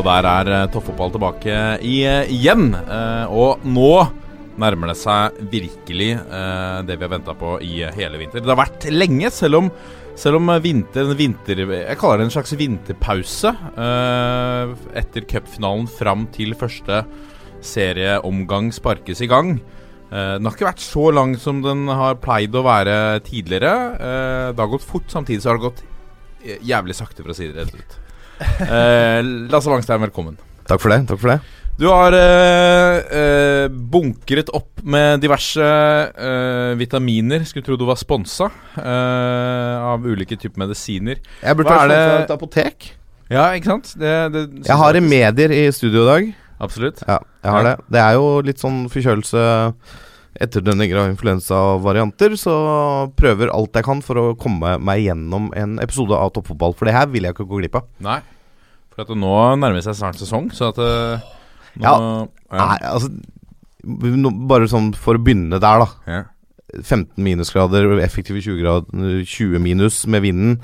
Og der er eh, toppfotball tilbake eh, igjen. Eh, og nå nærmer det seg virkelig det vi har venta på i hele vinter. Det har vært lenge, selv om, selv om vinter, vinter Jeg kaller det en slags vinterpause etter cupfinalen fram til første serieomgang sparkes i gang. Den har ikke vært så lang som den har pleid å være tidligere. Det har gått fort, samtidig så har det gått jævlig sakte, for å si det rett ut. Eh, Lasse Wangstein, velkommen. Takk for det. takk for det Du har eh, eh, bunkret opp med diverse eh, vitaminer. Skulle tro du var sponsa eh, av ulike typer medisiner. Jeg burde vært det- fra et apotek. Ja, ikke sant? Det, det, Jeg har remedier i studio i dag. Absolutt. Ja, jeg har det. Det er jo litt sånn forkjølelse etterdønninger denne influensavarianter, så prøver alt jeg kan for å komme meg gjennom en episode av Toppfotball. For det her vil jeg ikke gå glipp av. Nei. For at nå nærmer seg snart sesong, så at eh, nå, Ja. ja. Nei, altså Bare sånn for å begynne der, da. Ja. 15 minusgrader, effektive 20, grad, 20 minus med vinden.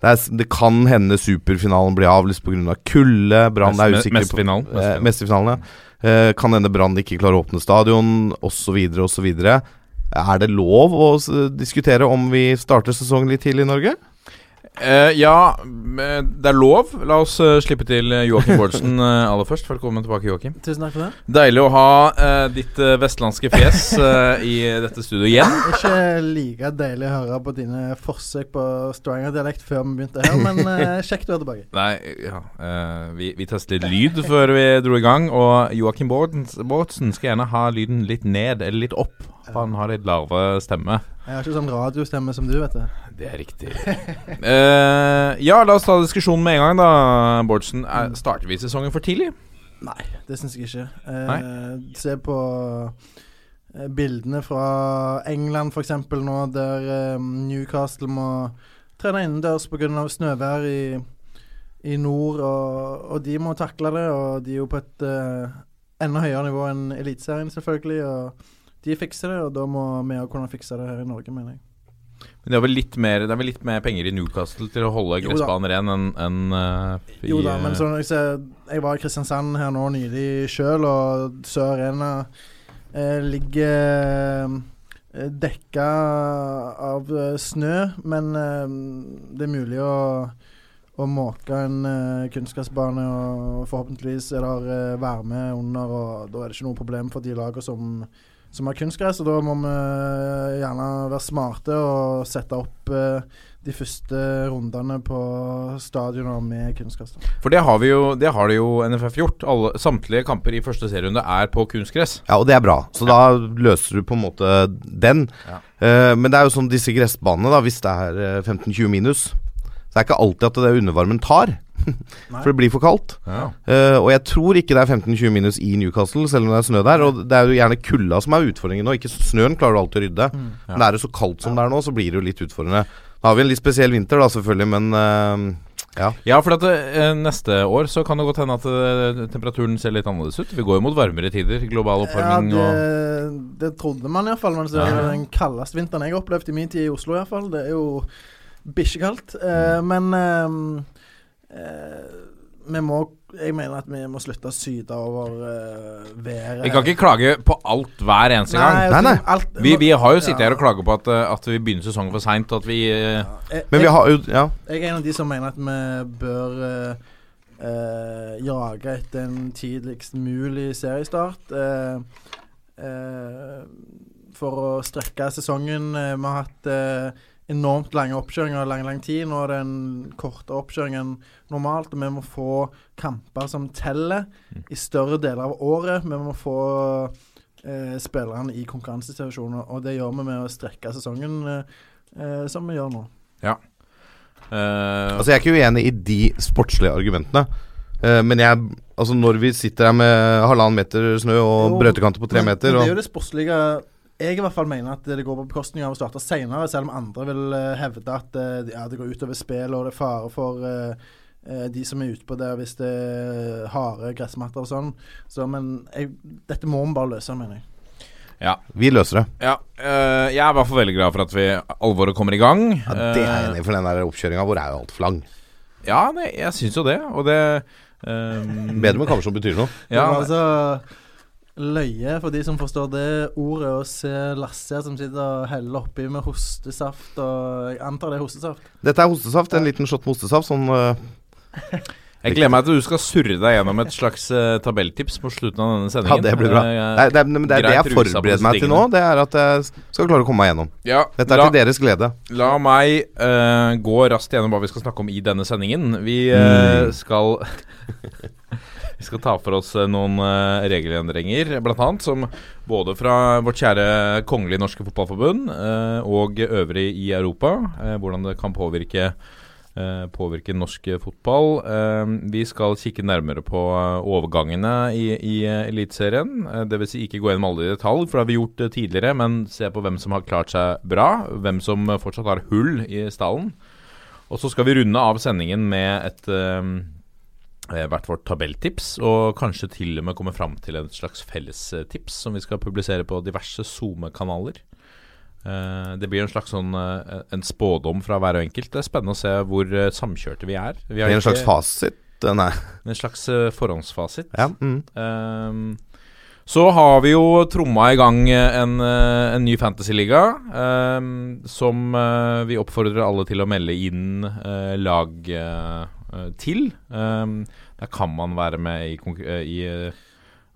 Det, er, det kan hende superfinalen blir avlyst pga. Av kulde. Brann er usikker på Mesterfinalen. Eh. Mesterfinalen, ja. Eh, kan hende Brann ikke klarer å åpne stadion, osv., osv. Er det lov å diskutere om vi starter sesongen litt tidlig i Norge? Eh, ja, det er lov. La oss uh, slippe til eh, Joakim Bårdsen uh, aller først. Velkommen tilbake, Joakim. Tusen takk for det. Deilig å ha ditt vestlandske fjes i dette studioet igjen. Ikke like deilig å høre på dine forsøk på Stavanger-dialekt før vi begynte her, men kjekt å være tilbake. Nei, ja eh, vi, vi testet litt lyd før vi dro i gang, og Joakim Bårdsen Bårdsen skal gjerne ha lyden litt ned eller litt opp. For han har litt larve stemme. Jeg har ikke sånn radiostemme som du, vet du. Det er riktig. uh, ja, la oss ta diskusjonen med en gang, da, Bårdsen. Er- Starter vi sesongen for tidlig? Nei, det syns jeg ikke. Eh, se på eh, bildene fra England f.eks. nå, der Newcastle må trene innendørs pga. snøvær i, i nord, og, og de må takle det. Og de er jo på et uh, enda høyere nivå enn Eliteserien, selvfølgelig. Og de fikser det, og da må vi òg kunne fikse det her i Norge, mener jeg. Men det er vel litt mer, det er vel litt mer penger i Newcastle til å holde gressbanen ren enn en, uh, i, Jo da, men eh, sånn jeg ser Jeg var i Kristiansand her nå nylig sjøl, og Sør Arena eh, ligger eh, dekka av eh, snø, men eh, det er mulig å å måke en eh, kunstgressbane, og forhåpentligvis er det eh, varme under, og da er det ikke noe problem for de lagene som, som har kunstgress. Og da må vi eh, gjerne være smarte og sette opp eh, de første rundene på stadioner med kunstgress. For det har vi jo Det har det jo NFF gjort. Alle, samtlige kamper i første serierunde er på kunstgress. Ja, og det er bra. Så da løser du på en måte den. Ja. Eh, men det er jo sånn disse gressbanene, da, hvis det er eh, 15-20 minus Så det er ikke alltid at det undervarmen tar. for det blir for kaldt. Ja. Uh, og jeg tror ikke det er 15-20 minus i Newcastle, selv om det er snø der. Og det er jo gjerne kulda som er utfordringen nå. Ikke snøen klarer du alltid å rydde. Mm. Men er det så kaldt som det er nå, så blir det jo litt utfordrende. Nå har vi en litt spesiell vinter, da, selvfølgelig, men uh, ja. Ja, for at eh, neste år så kan det godt hende at eh, temperaturen ser litt annerledes ut. Vi går jo mot varmere tider. Global Ja, det, og det trodde man iallfall. Men det er den kaldeste vinteren jeg har opplevd i min tid i Oslo, iallfall. Det er jo bikkjekaldt. Eh, men eh, eh, vi må Jeg mener at vi må slutte å syte over uh, været. Vi kan ikke klage på alt hver eneste gang. Nei, Nei, nei. altså, Alt, Vi, vi har jo sittet Ja. her og klaget på at, eh, at vi begynner sesongen for seint, Uh, ja. eh, Jeg- Men vi jeg- har jo Ja. Jeg er en av de som mener at vi bør uh, uh, jage etter en tidligst mulig seriestart. eh, eh, for å strekke sesongen. Eh, vi har hatt eh, enormt lange oppkjøringer lang, lang tid. Nå er det en kortere oppkjøring enn normalt. Og vi må få kamper som teller i større deler av året. Vi må få eh, spillerne i konkurransesituasjoner, og det gjør vi med å strekke sesongen eh, eh, som vi gjør nå. Eh, Altså Jeg er ikke uenig i de sportslige argumentene. Uh, men jeg Altså når vi sitter her med halvannen meter snø og brøytekanter på tre meter Men det er jo det sportslige Jeg i hvert fall mener at det går på bekostning av å starte senere, selv om andre vil eh, hevde at eh, ja, det går utover spill og det er fare for eh, eh, de som er ute på det hvis det er harde gressmatter og sånn. Så, men jeg, dette må vi bare løse, mener jeg. ja. Vi løser det. ja eh, jeg er i hvert fall veldig glad for at vi alvoret kommer i gang. Ja, det er jeg enig i, for den der oppkjøringa vår er jo altfor lang. ja, det, jeg syns jo det, og det Um, Bedre med kammer som betyr noe. Ja, men, altså løye for de som forstår det ordet, å se Lasse som sitter og heller oppi med hostesaft og Jeg antar det er hostesaft. Dette er hostesaft. En liten shot med hostesaft. Sånn uh... Jeg gleder meg til du skal surre deg gjennom et slags uh, tabelltips på slutten av denne sendingen. Ja, det blir bra. Eh, Nei, det, er, det er det jeg forbereder meg til nå. Det er at jeg skal klare å komme meg gjennom. ja, Dette er la, til deres glede. la meg uh, gå raskt gjennom hva vi skal snakke om i denne sendingen. Vi uh, Mm. skal Vi skal ta for oss eh, noen eh, regelendringer, annet, som både fra vårt kjære kongelige norske fotballforbund eh, og øvrig i Europa. hvordan det kan påvirke påvirke norsk fotball. Vi skal kikke nærmere på overgangene i, i Eliteserien. Dvs. Si ikke gå gjennom alle i detalj, for det har vi gjort tidligere. Men se på hvem som har klart seg bra, hvem som fortsatt har hull i stallen. Og så skal vi runde av sendingen med et hvert vårt tabelltips, og kanskje til og med komme fram til et slags fellestips som vi skal publisere på diverse SoMe-kanaler. Eh, det blir en slags sånn eh, en spådom fra hver og enkelt. Det er spennende å se hvor eh, samkjørte vi er. Vi har en slags fasit. eh, Nei. En slags eh, forhåndsfasit. Ja. Mm. um, så har vi jo tromma i gang en, eh, en ny fantasyliga, ehm, som eh, vi oppfordrer alle til å melde inn eh, lag eh, eh, til. Ehm, der kan man være med i, eh, i eh,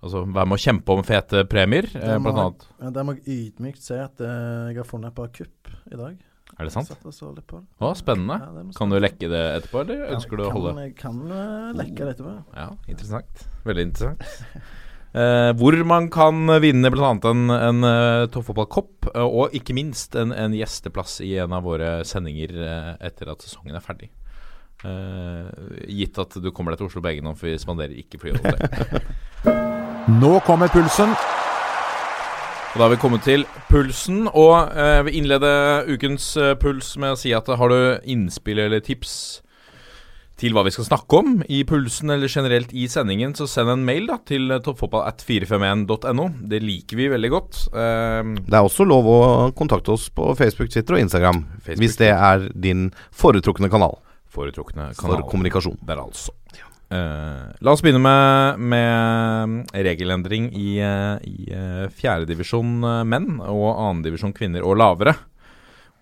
Altså være med å kjempe om fete premier, eh, blant annet. Ja, Der må jeg ydmykt si at eh, jeg har funnet et par kupp i dag. Er det sant? Å, spennende. Ja, Kan du lekke det etterpå, eller Ja, ønsker du å holde Jeg kan eh, lekke det etterpå. Ja, interessant. Veldig interessant. Eh, hvor man kan vinne bl.a. en, en uh, toppfotballkopp, eh, og ikke minst en, en gjesteplass i en av våre sendinger uh, etter at sesongen er ferdig. Eh, gitt at du kommer deg til Oslo begge nå, for vi spanderer ikke fly. Nå kommer pulsen. Og da har vi kommet til pulsen, og uh, vi innleder ukens uh, puls med å si at har du innspill eller tips til hva vi skal snakke om i pulsen eller generelt i sendingen, så send en mail da til toppfotballat451.no. Det liker vi veldig godt. Uh, Det er også lov å kontakte oss på Facebook, Twitter og Instagram. Facebook. Hvis det er din foretrukne kanal foretrukne for kommunikasjon. Der altså. Eh, la oss begynne med, med regelendring i, uh, i uh, fjerdedivisjon menn og annendivisjon kvinner og lavere.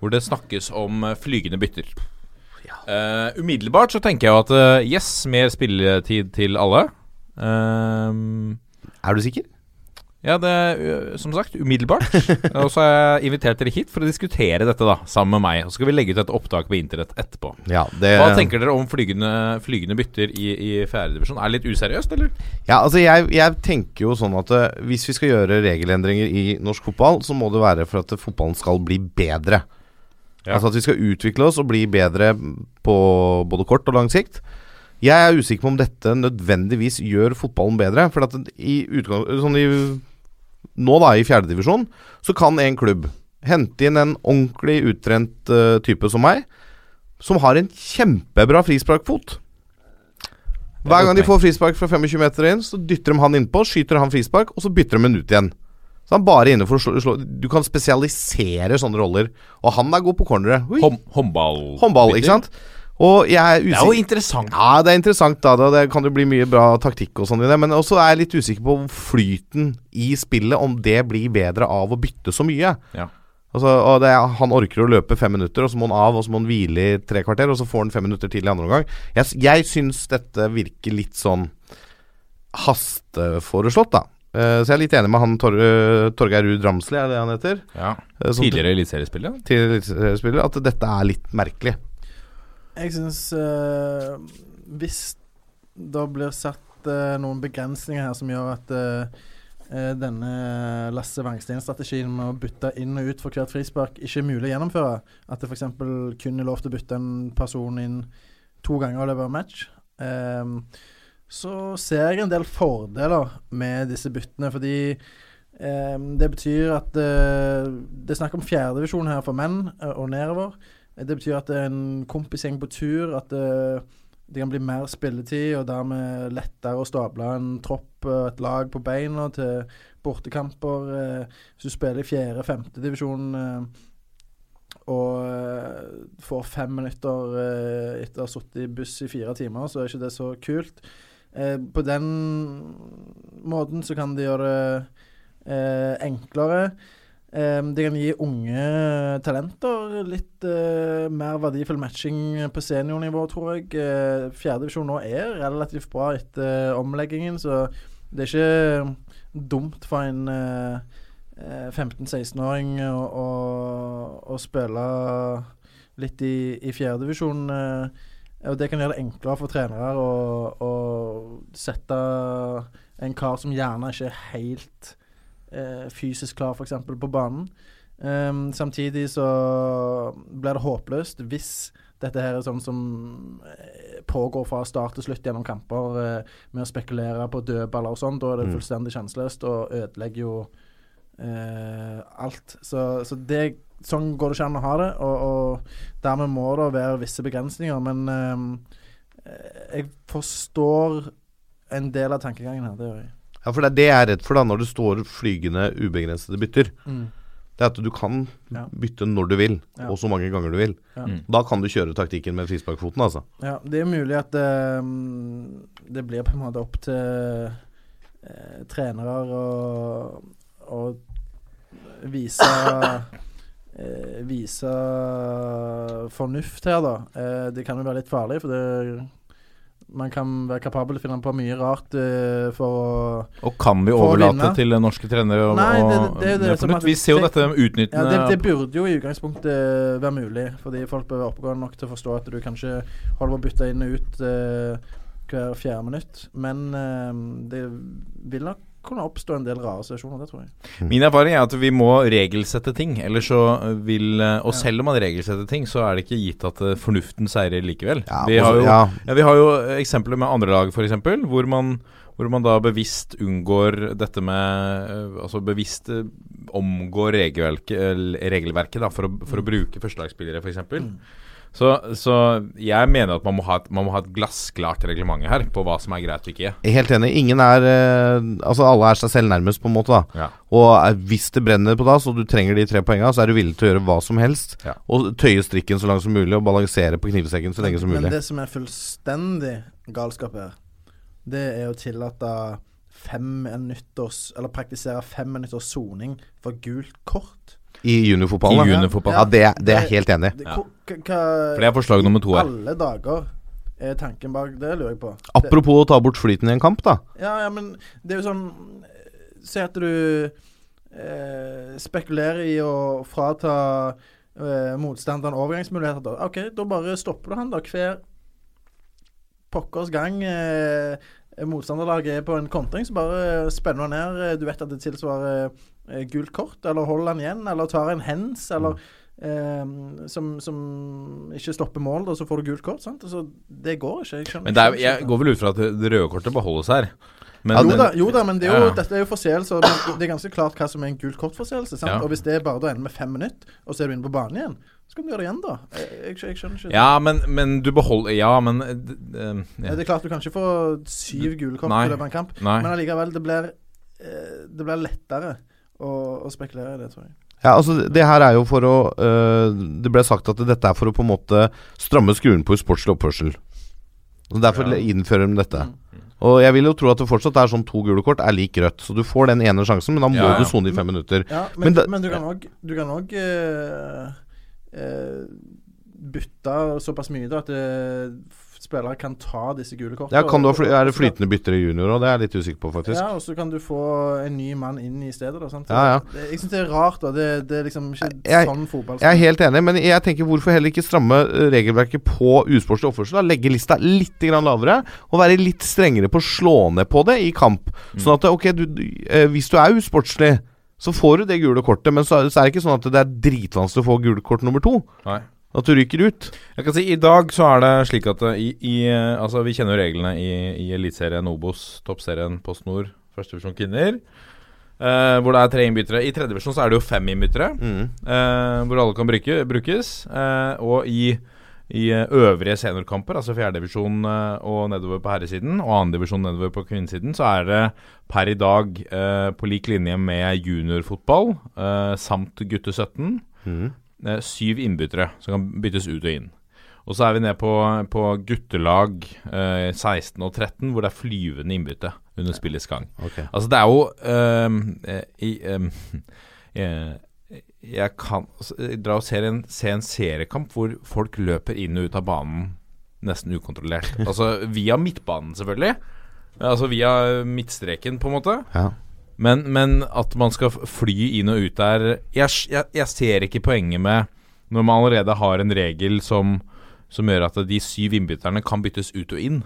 Hvor det snakkes om eh, flygende bytter. Eh, umiddelbart så tenker jeg at eh, yes, mer spilletid til alle. Eh, Er du sikker? Ja, det er som sagt umiddelbart. og så har jeg invitert dere hit for å diskutere dette da sammen med meg. Og så skal vi legge ut et opptak på internett etterpå. Ja, det Hva tenker dere om flygende, flygende bytter i, i fjerdedivisjon? Er det litt useriøst, eller? Ja, altså jeg, jeg tenker jo sånn at uh, hvis vi skal gjøre regelendringer i norsk fotball, så må det være for at fotballen skal bli bedre. Ja. Altså at vi skal utvikle oss og bli bedre på både kort og lang sikt. Jeg er usikker på om dette nødvendigvis gjør fotballen bedre. For at i utgang, sånn i, nå da, i fjerdedivisjon, så kan en klubb hente inn en ordentlig uttrent uh, type som meg, som har en kjempebra frisparkfot. Hver gang de får frispark fra 25 meter inn, så dytter de han innpå, skyter han frispark, og så bytter de den ut igjen. Så han bare inne for å slå, slå Du kan spesialisere sånne roller. Og han er god på cornere. Hom håndball. Håndball, ikke sant? Og jeg er Det er jo interessant. Ja, det er interessant, da. da. Det kan jo bli mye bra taktikk og sånn i det. Men også er jeg litt usikker på flyten i spillet, om det blir bedre av å bytte så mye. Ja. Altså, og er, Han orker å løpe fem minutter, og så må han av, og så må han hvile i tre kvarter, og så får han fem minutter til i andre omgang. Jeg, jeg syns dette virker litt sånn hasteforeslått, da. Eh, så jeg er litt enig med han Tor uh, Torgeir Ruud Ramsli, er det han heter? Ja. Eh, Tidligere eliteseriespiller. Tidligere eliteseriespiller. At dette er litt merkelig. Jeg syns uh, Hvis det blir satt uh, noen begrensninger her som gjør at eh, eh, denne Lasse Wangstein-strategien med å bytte inn og ut for hvert frispark ikke er mulig å gjennomføre. At det f.eks. kun er lov til å bytte en person inn to ganger i løpet av en match. Så ser jeg en del fordeler med disse byttene, fordi det betyr at eh, Det er snakk om fjerdedivisjon her for menn eh, og nedover. Eh, Det betyr at det er en kompisgjeng på tur. At det, det kan bli mer spilletid, og dermed lettere å stable en tropp et lag på beina til bortekamper. Eh, Hvis du spiller i fjerde-femte divisjon eh, og eh, får fem minutter eh, etter å ha sittet i buss i fire timer, så er ikke det så kult. Eh, på den måten så kan de gjøre det eh, enklere. Eh, det kan gi unge talenter litt uh, mer verdifull matching på seniornivå, tror jeg. Uh, Fjerdedivisjon nå er relativt bra etter omleggingen, så det er ikke dumt for en eh, eh, 15-16-åring å, å, å spille litt i, i fjerdedivisjon. Eh, og det kan gjøre det enklere for trenere å, å sette en kar som gjerne ikke er helt eh, fysisk klar, f.eks. på banen. Um, samtidig så blir det håpløst hvis dette her er sånn som eh, pågår fra start til slutt gjennom kamper, eh, med å spekulere på dødballer og sånn. Da er det Mm. fullstendig sjanseløst og ødelegger jo eh, alt. Så, så det, sånn går det ikke an å ha det, og, og dermed må det være visse begrensninger. Men ehm, eh, jeg forstår en del av tankegangen her, det gjør jeg. Ja, for det er det jeg er redd for da når det står flygende ubegrensede bytter. Mm. Det er at du kan Ja. bytte når du vil, Ja. og så mange ganger du vil. Ja. Mm. Da kan du kjøre taktikken med frisparkfoten, altså. Ja, det er mulig at ehm, det blir på en måte opp til eh, trenere å å vise eh, Vise fornuft her, da. Eh, det kan jo være litt farlig, for det man kan være kapabel til å finne på mye rart uh, for å Og kan vi overlate til norske trenere å Vi ser jo dette dette Ja, utnyttende det, det burde jo i utgangspunktet være mulig, fordi folk bør være oppegående nok til å forstå at du kanskje holder på å bytte inn og ut uh, hver fjerde minutt. Men uh, det vil nok kunne oppstå en del rare situasjoner, det tror jeg. Min erfaring er at vi må regelsette ting. Eller så vil eh, Og selv om man regelsetter ting, så er det ikke gitt at eh, fornuften seirer likevel. Ja, vi, har jo, ja. ja, vi har jo eksempler med andre lag, f.eks., hvor man hvor man da bevisst unngår dette med eh, Altså bevisst eh, omgår regelverket, regelverket da, for, å, for å bruke førstelagsspillere, f.eks. Så, så jeg mener at man må, ha et, man må ha et glassklart reglement her på hva som er greit og ikke. Helt enig. Ingen er eh, Altså alle er seg selv nærmest, på en måte. da Ja. Og eh, hvis det brenner på dass, og du trenger de tre poengene, så er du villig til å gjøre hva som helst. Ja. Og tøye strikken så langt som mulig, og balansere på knivsekken så lenge som mulig. Men det som er fullstendig galskap her, det er å tillate fem minutters Eller praktisere fem minutters soning for gult kort. I juniorfotballen. I da. Ja, det, er- det er jeg helt enig i. For det er forslag nummer to her. Alle dager er tanken bak det, lurer jeg på. Det, Apropos å ta bort flyten i en kamp, da. ja, ja, men det er jo sånn Si at du eh, spekulerer i å frata eh, motstanderen overgangsmuligheter. Da. OK, da bare stopper du han, da. Hver pokkers gang eh, motstanderlaget er på en kontring, så bare spenner du ned. eh, Du vet at det tilsvarer eh, gult kort, eller holder han igjen, eller tar en hens, eller eh, som, som ikke stopper mål, og så får du gult kort. Sant? Altså, det går ikke. Jeg Men det er, jeg går vel ut fra at det røde kortet beholdes her. Men, jo da, jo da, men det er jo, Ja. dette er jo forseelser. Det er ganske klart hva som er en gult kort-forseelse. Ja. Og hvis det bare da ender med fem minutter, og så er du inne på banen igjen, så kan du gjøre det igjen, da. Jeg, jeg, jeg skjønner ikke Ja, men, men du beholder Ja, men uh, Ja. Det er klart du kan ikke få syv gule kort i løpet av en kamp, Nei. men allikevel, det blir, det blir lettere å, å spekulere i det, tror jeg. Ja, altså Det her er jo for å øh, Det ble sagt at dette er for å på en måte stramme skruen på sportslig oppførsel. Og Derfor Ja. innfører de dette. Mm. Og jeg vil jo tro at det fortsatt er sånn to gule kort er lik rødt. Så du får den ene sjansen, men da må Ja, ja. du sone i fem minutter. Ja, men, Men men, du kan òg Du kan òg eh, eh, bytte såpass mye da at det spillere kan ta disse gule kortene. Ja, kan du ha fly, Er det flytende bytter i junior òg? Det er jeg litt usikker på, faktisk. Ja, og så kan du få en ny mann inn i stedet. Da, sant? Ja, ja. Det, jeg syns det er rart. da Det, det er liksom ikke Jeg- sånn fotball Jeg er helt enig, men jeg tenker hvorfor heller ikke stramme eh, regelverket på usportslig oppførsel? da? Legge lista litt grann lavere, og være litt strengere på å slå ned på det i kamp. Sånn at ok, du, eh, hvis du er usportslig, så får du det gule kortet, men så, så er det ikke sånn at det er dritvanskelig å få gult kort nummer to. Nei. At du ryker ut. Jeg kan si I dag så er det slik at eh, i, i eh, Altså Vi kjenner jo reglene i, i Eliteserien Obos, toppserien Post Nord, førstevisjon kvinner. eh, hvor det er tre innbyttere. I tredjevisjon så er det jo fem innbyttere. eh, hvor alle kan bruke, brukes. eh, og i, i eh, øvrige seniorkamper, altså fjerdedivisjon og nedover på herresiden, og annendivisjon nedover på kvinnesiden, så er det per i dag på lik linje med juniorfotball samt gutte 17 eh, syv innbyttere som kan byttes ut og inn. Og så er vi ned på, på guttelag eh, 16 og 13, hvor det er flyvende innbytte under spillets gang. Okay. Altså, det er jo ehm, eh, i, ehm, eh, Jeg kan altså, eh, dra og se en, se en seriekamp hvor folk løper inn og ut av banen nesten ukontrollert. altså via midtbanen, selvfølgelig. Altså via midtstreken, på en måte. Ja. Men, men at man skal fly inn og ut der jeg, jeg, jeg ser ikke poenget med når man allerede har en regel som, som gjør at de syv innbytterne kan byttes ut og inn.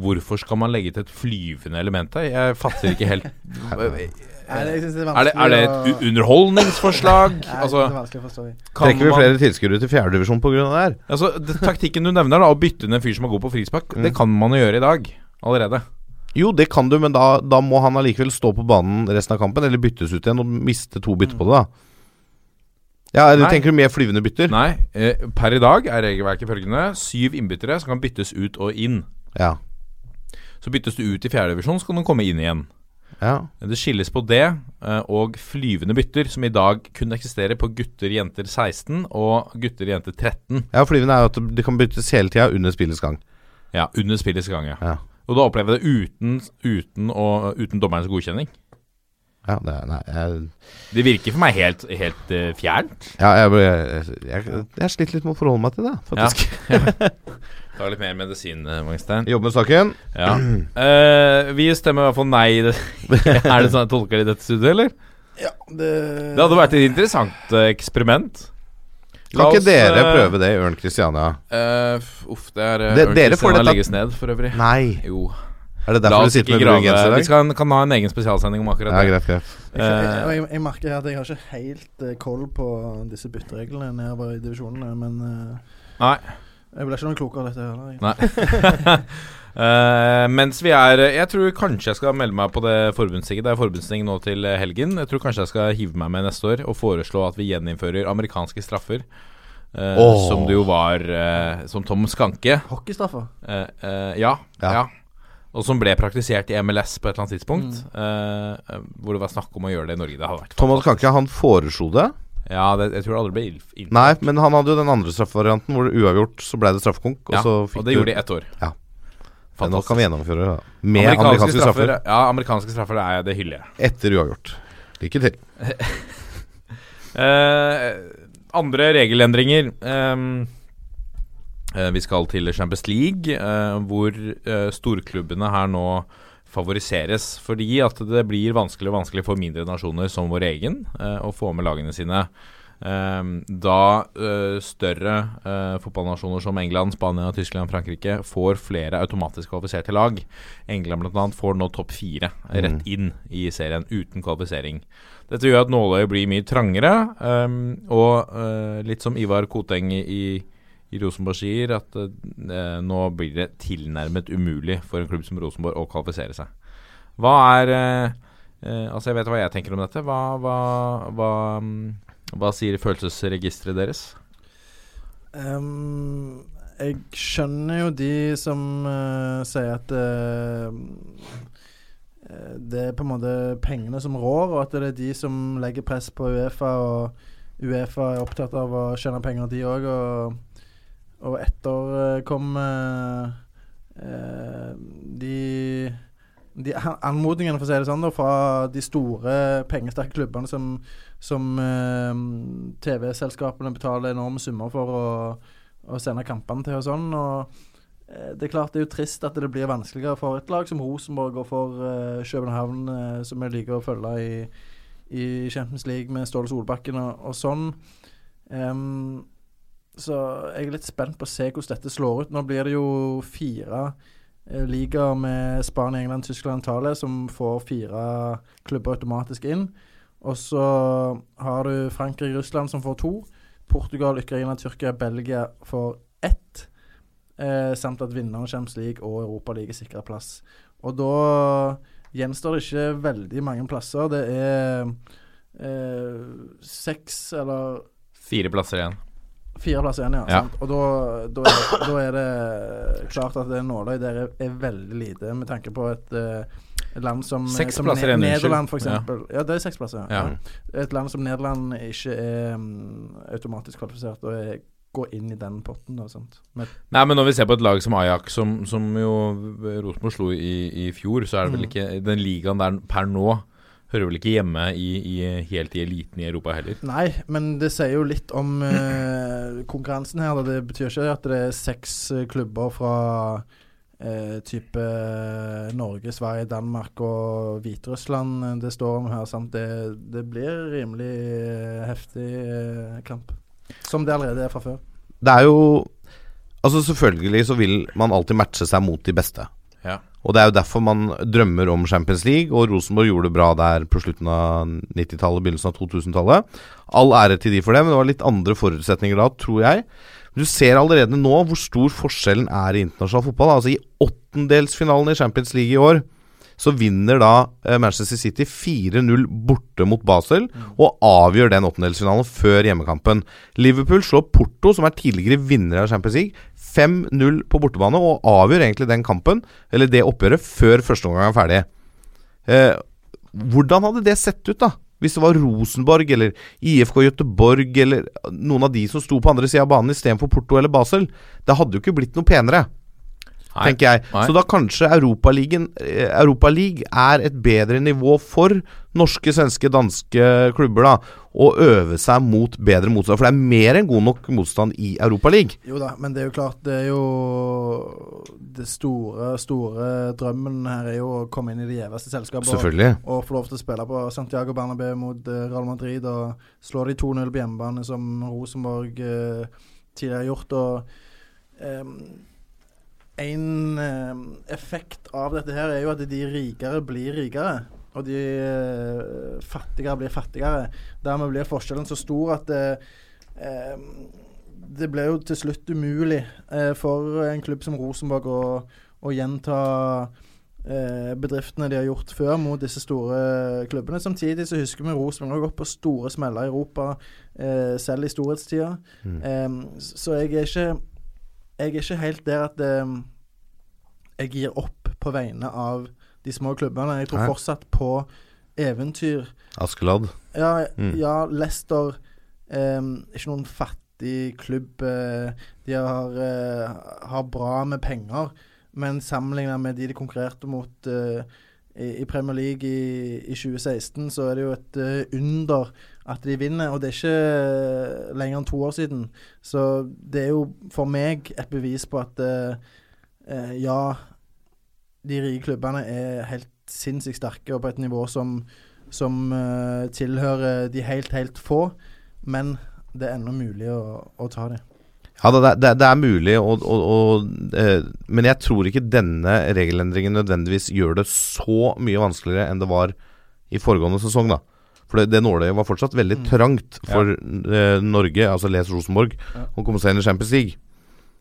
Hvorfor skal man legge til et flyvende element der? Jeg fatter ikke helt Nei, det- er Er det, er det et underholdningsforslag? Altså, er Trekker vi flere tilskuere til fjerdedivisjon pga. det her? Altså, det, Taktikken du nevner, da å bytte ned en fyr som er god på frispark, det kan man jo gjøre i dag allerede. Jo, det kan du, men da, da må han allikevel stå på banen resten av kampen, eller byttes ut igjen og miste to bytter på det, da. Ja, eller Nei. tenker du mer flyvende bytter? Nei, eh, per i dag er regelverket følgende. Syv innbyttere som kan byttes ut og inn. Ja. Så byttes du ut i fjerdedivisjon, så kan du komme inn igjen. ja. Det skilles på det eh, og flyvende bytter, som i dag kun eksisterer på gutter, jenter 16 og gutter, jenter 13. Ja, flyvende er jo at det kan byttes hele tida under spillets gang. Ja, under spillets gang, ja. Ja. Og da opplever jeg det uten, uten, å, uten dommerens godkjenning. Ja, det nei, jeg, Det virker for meg helt, helt uh, fjernt. ja, jeg, jeg, jeg, jeg sliter litt med å forholde meg til det, faktisk. Ta litt mer medisin, eh, Magstein. Jobbe med saken. Ja. Uh, vi stemmer i hvert fall nei. er det sånn jeg tolker det i dette studioet, eller? Ja, det, Det hadde vært et interessant eksperiment. Kan ikke dere eh, prøve det i Ørn Christiania? Uh, uff, det er uh, Det- dere får legges ned, for øvrig. Nei. Jo. Er det derfor du sitter med brun genser i Vi skal, kan ha en egen spesialsending om akkurat det. Ja, greit, greit. jeg, jeg, Eh, jeg, jeg merker at jeg har ikke helt eh, koll på disse byttereglene nedover i divisjonene, men uh, Nei. jeg blir ikke noe klokere av dette heller. Nei. Eh, mens vi er Jeg tror kanskje jeg skal melde meg på det forbundstinget. Det er forbundsting nå til eh, helgen. Jeg tror kanskje jeg skal hive meg med neste år og foreslå at vi gjeninnfører amerikanske straffer. Uh, oh. Som det jo var uh, Som Tom Skanke. Hockeystraffer? Eh, eh, ja, Ja. ja. Og som ble praktisert i MLS på et eller annet tidspunkt. Mm. eh, hvor det var snakk om å gjøre det i Norge. Det hadde vært Thomas Skanke, han foreslo det. Ja, det, jeg tror det aldri ble innført. Nei, men han hadde jo den andre straffevarianten hvor det uavgjort så ble det straffekonk. Og, Ja, så og det gjorde de ett år. Ja. Men nå kan vi gjennomføre det. Med amerikanske, straffer. Ja, amerikanske straffer, er det hyller jeg. Etter uavgjort. Lykke til. Eh, andre regelendringer. ehm, eh, vi skal til Champions League, eh, hvor eh, storklubbene her nå favoriseres. Fordi at det blir vanskelig og vanskelig for mindre nasjoner som vår egen eh, å få med lagene sine. Ehm, da eh, større eh, fotballnasjoner som England, Spania, Tyskland, Frankrike får flere automatisk kvalifiserte lag. England annet får nå topp fire rett inn i serien uten kvalifisering. Dette gjør at nåløyet blir mye trangere, ehm, og eh, litt som Ivar Koteng i, i Rosenborg sier, at eh, nå blir det tilnærmet umulig for en klubb som Rosenborg å kvalifisere seg. Hva er eh, eh, Altså, jeg vet hva jeg tenker om dette. Hva, hva, hva, mm, hva sier følelsesregisteret deres? Um, jeg skjønner jo de som uh, sier at eh, det er på en måte pengene som rår, og at det er de som legger press på Uefa. Og Uefa er opptatt av å tjene penger, de òg. Og, og etterkomme uh, de de anmodningene for å si det sånn da, fra de store pengesterke klubbene som, som eh, TV-selskapene betaler enorme summer for å, å sende kampene til og sånn. Og eh, det er klart det er jo trist at det blir vanskeligere for et lag som Rosenborg og for eh, København, eh, som jeg liker å følge i, i Champions League med Ståle Solbakken og, og sånn. Um, så jeg er litt spent på å se hvordan dette slår ut. Nå blir det jo fire eh, ligaer med Spania, England, Tyskland, Italia som får fire klubber automatisk inn. Og så har du Frankrike, Russland som får to. Portugal, Ukraina, Tyrkia, Belgia får ett. Eh, samt at vinneren av Champions og Europa League er plass. Og da gjenstår det ikke veldig mange plasser. Det er eh, seks eller Fire plasser igjen. Fire plasser igjen, ja. Ja. Sant? Og da, da, er, da er det klart at det nåløyet der er, er veldig lite, med tanke på et, eh, et land som, Seks som plasser Ne- Nederland, for Ja. Ja. det er seks plasser. Ja. Ja. Et land som Nederland ikke er um, automatisk kvalifisert og er, går inn i den potten. Sant? Med, Nei, men når vi ser på et lag som Ajax, som, som jo Rosenborg slo i, i fjor, så er det vel Mm. ikke Den ligaen der per nå hører vel ikke hjemme i, i, helt i eliten i Europa heller. Nei, men det sier jo litt om eh, konkurransen her. Da. Det betyr ikke at det er seks eh, klubber fra eh, type eh, Norge, Sverige, Danmark og Hviterussland eh, det står om her. Sant? Det, det blir rimelig eh, heftig eh, kamp. Som det allerede er fra før. Det er jo Altså Selvfølgelig så vil man alltid matche seg mot de beste. Ja. Og det er jo derfor man drømmer om Champions League, og Rosenborg gjorde det bra der på slutten av 90-tallet, begynnelsen av 2000-tallet. All ære til de for det, men det var litt andre forutsetninger da, tror jeg. Du ser allerede nå hvor stor forskjellen er i internasjonal fotball. Altså I åttendelsfinalen i Champions League i år så vinner da eh, Manchester City 4-0 borte mot Basel og avgjør den åttendelsfinalen før hjemmekampen. Liverpool slår Porto, som er tidligere vinner av Champions League, 5-0 på bortebane og avgjør egentlig den kampen, eller det oppgjøret, før første omgang er ferdig. Eh, hvordan hadde det sett ut, da? Hvis det var Rosenborg eller IFK Göteborg eller noen av de som sto på andre sida av banen istedenfor Porto eller Basel. Det hadde jo ikke blitt noe penere. Tenker jeg. Nei. Så da kanskje Europaligaen eh, Europa League er et bedre nivå for norske, svenske, danske klubber da å øve seg mot bedre motstand. For det er mer enn god nok motstand i Europaligaen. Jo da, men det er jo klart Det er jo Det store, store drømmen her er jo å komme inn i de gjeveste selskapet. Selvfølgelig. Og få lov til å spille på Santiago Bernabeu mot eh, Real Madrid og slå de 2-0 på hjemmebane, som Rosenborg eh, tidligere har gjort. Og em, en effekt av dette her er jo at de rikere blir rikere. Og de eh, fattigere blir fattigere. Dermed blir forskjellen så stor at det, det ble jo til slutt umulig eh, for en klubb som Rosenborg å, å gjenta eh, bedriftene de har gjort før mot disse store klubbene. Samtidig så husker vi Rosenborg har gått på store smeller i Europa, eh, selv i storhetstida. Mm. Så jeg er ikke Jeg er ikke helt der at em, jeg gir opp på vegne av de små klubbene. Jeg tror Nei. fortsatt på eventyr. Askeladd. Ja, Mm. ja Leicester em, Ikke noen fattig klubb. eh, de har, eh, har bra med penger, men sammenlignet med de de konkurrerte mot eh, i, i Premier League i, i 2016, så er det jo et eh, under at de vinner. Og det er ikke lenger enn to år siden. Så det er jo for meg et bevis på at eh, eh, ja, de rike klubbene er helt sinnssykt sterke og på et nivå som, som eh, tilhører de helt, helt få. Men det er ennå mulig å, å ta dem. Ja, det, det, det er mulig, og, og, og, eh, men jeg tror ikke denne regelendringen nødvendigvis gjør det så mye vanskeligere enn det var i foregående sesong. da For det, det nåløyet var fortsatt veldig Mm. trangt for eh, Norge, altså les Rosenborg, Ja. å komme seg inn i Champions League.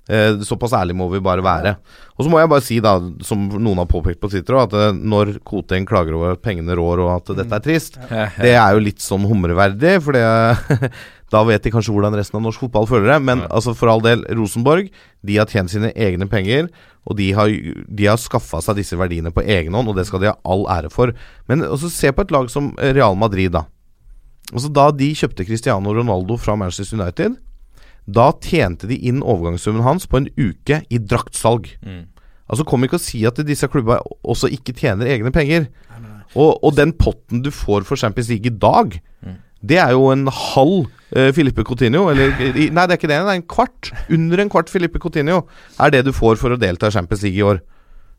Eh, såpass ærlig må vi bare være. Og så må jeg bare si, da som noen har påpekt på Twitter, at eh, når Koteng klager over at pengene rår og at dette er trist, det er jo litt sånn humreverdig, for det, da vet de kanskje hvordan resten av norsk fotball føler det. Men Ja. altså for all del, Rosenborg de har tjent sine egne penger, og de har, de har skaffa seg disse verdiene på egen hånd, og det skal de ha all ære for. Men også se på et lag som Real Madrid, da. Altså Da de kjøpte Cristiano Ronaldo fra Manchester United, da tjente de inn overgangssummen hans på en uke i draktsalg. Mm. Altså Kom ikke og si at disse klubba også ikke tjener egne penger. Og, og den potten du får for Champions League i dag, Mm. Det er jo en halv uh, Filippe Coutinho. Eller i- Nei, det er ikke det. Det er en kvart. Under en kvart Filippe Coutinho er det du får for å delta i Champions League i år.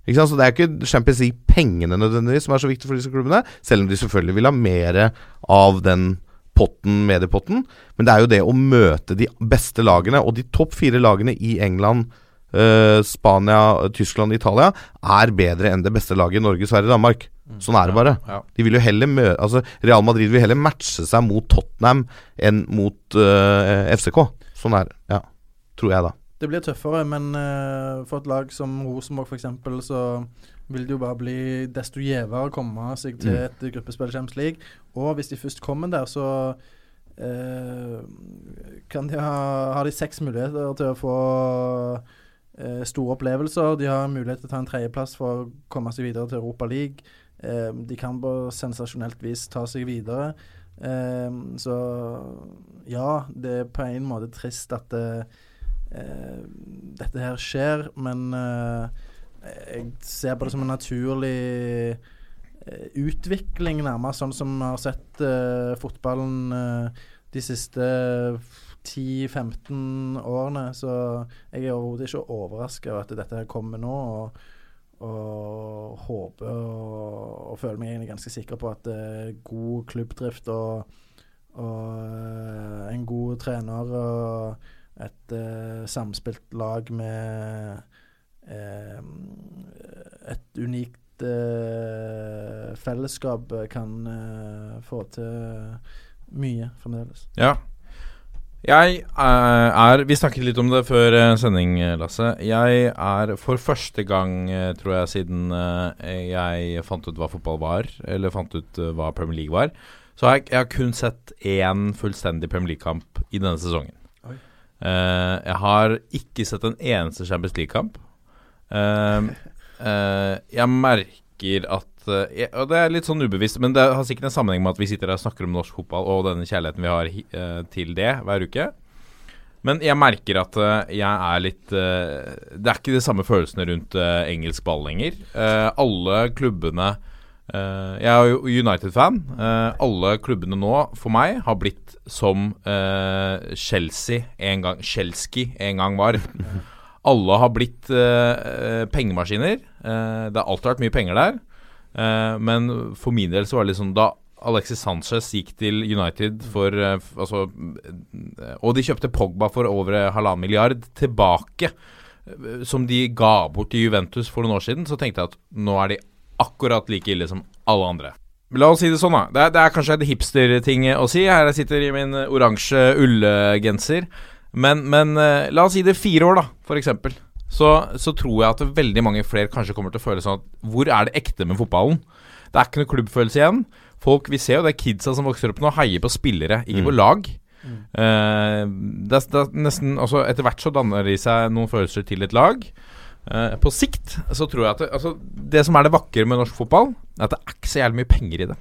Ikke sant? Så Det er ikke Champions League-pengene nødvendigvis som er så viktig for disse klubbene, selv om de selvfølgelig vil ha mer av den potten, mediepotten. Men det er jo det å møte de beste lagene, og de topp fire lagene i England, eh, Spania, Tyskland, Italia er bedre enn det beste laget i Norge, Sverige, Danmark. Sånn er det bare. Ja. De vil jo heller mø altså Real Madrid vil heller matche seg mot Tottenham enn mot eh, FCK. Sånn er det. Ja. Tror jeg, da. Det blir tøffere, men eh, for et lag som Rosenborg f.eks., så vil det jo bare bli desto gjevere å komme seg til Mm. et gruppespill i Champions League. Og hvis de først kommer der, så eh, kan de ha, har de seks muligheter til å få eh, store opplevelser. De har mulighet til å ta en tredjeplass for å komme seg videre til Europa League. Eh, de kan på sensasjonelt vis ta seg videre. Eh, så ja, det er på en måte trist at det, eh, dette her skjer, men eh, jeg ser på det som en naturlig eh, utvikling, nærmest sånn som vi har sett uh, fotballen uh, de siste 10-15 årene. Så jeg er overhodet ikke overraska over at dette her kommer nå. og og håper og, og føler meg egentlig ganske sikker på at er god klubbdrift og, og en god trener og et samspilt lag med et unikt eh, fellesskap kan eh, få til mye fremdeles. Ja. Jeg eh, er Vi snakket litt om det før eh, sending, eh, Lasse. Jeg er for første gang, eh, tror jeg, siden eh, jeg fant ut hva fotball var, eller fant ut eh, hva Premier League var, så jeg, jeg har kun sett én fullstendig Premier League-kamp i denne sesongen. Eh, jeg har ikke sett en eneste Champions League-kamp. Eh, jeg merker at uh, jeg, Og det er litt sånn ubevisst, men det har sikkert en sammenheng med at vi sitter her og snakker om norsk fotball og denne kjærligheten vi har eh, til det hver uke. Men jeg merker at jeg er litt Det er ikke de samme følelsene rundt engelsk ball lenger. Alle klubbene Jeg er jo United-fan. Alle klubbene nå, for meg, har blitt som Chelsea en gang Chelsea en gang var. Alle har blitt eh, eh, pengemaskiner. Eh, det har alltid vært mye penger der. Eh, men for min del så var det liksom da Alexis Sanchez gikk til United for eh, altså, eh, Og de kjøpte Pogba for over halvannen milliard tilbake, som de ga bort til Juventus for noen år siden. Så tenkte jeg at nå er de akkurat like ille som alle andre. La oss si det sånn, da. Det er, det er kanskje en hipsterting å si. Her jeg sitter i min oransje ullgenser. Men, men eh, la oss si det fire år, da, eksempel. Så, så tror jeg at veldig mange flere kanskje kommer til å føle sånn at Hvor er det ekte med fotballen? Det er ikke noe klubbfølelse igjen. Folk, Vi ser jo det er kidsa som vokser opp nå, heier på spillere, ikke på lag. Eh, det, er, det er nesten altså Etter hvert så danner de seg noen følelser til et lag. Uh, på sikt så tror jeg at det, altså, det som er det vakre med norsk fotball, er at det er ikke så jævlig mye penger i det.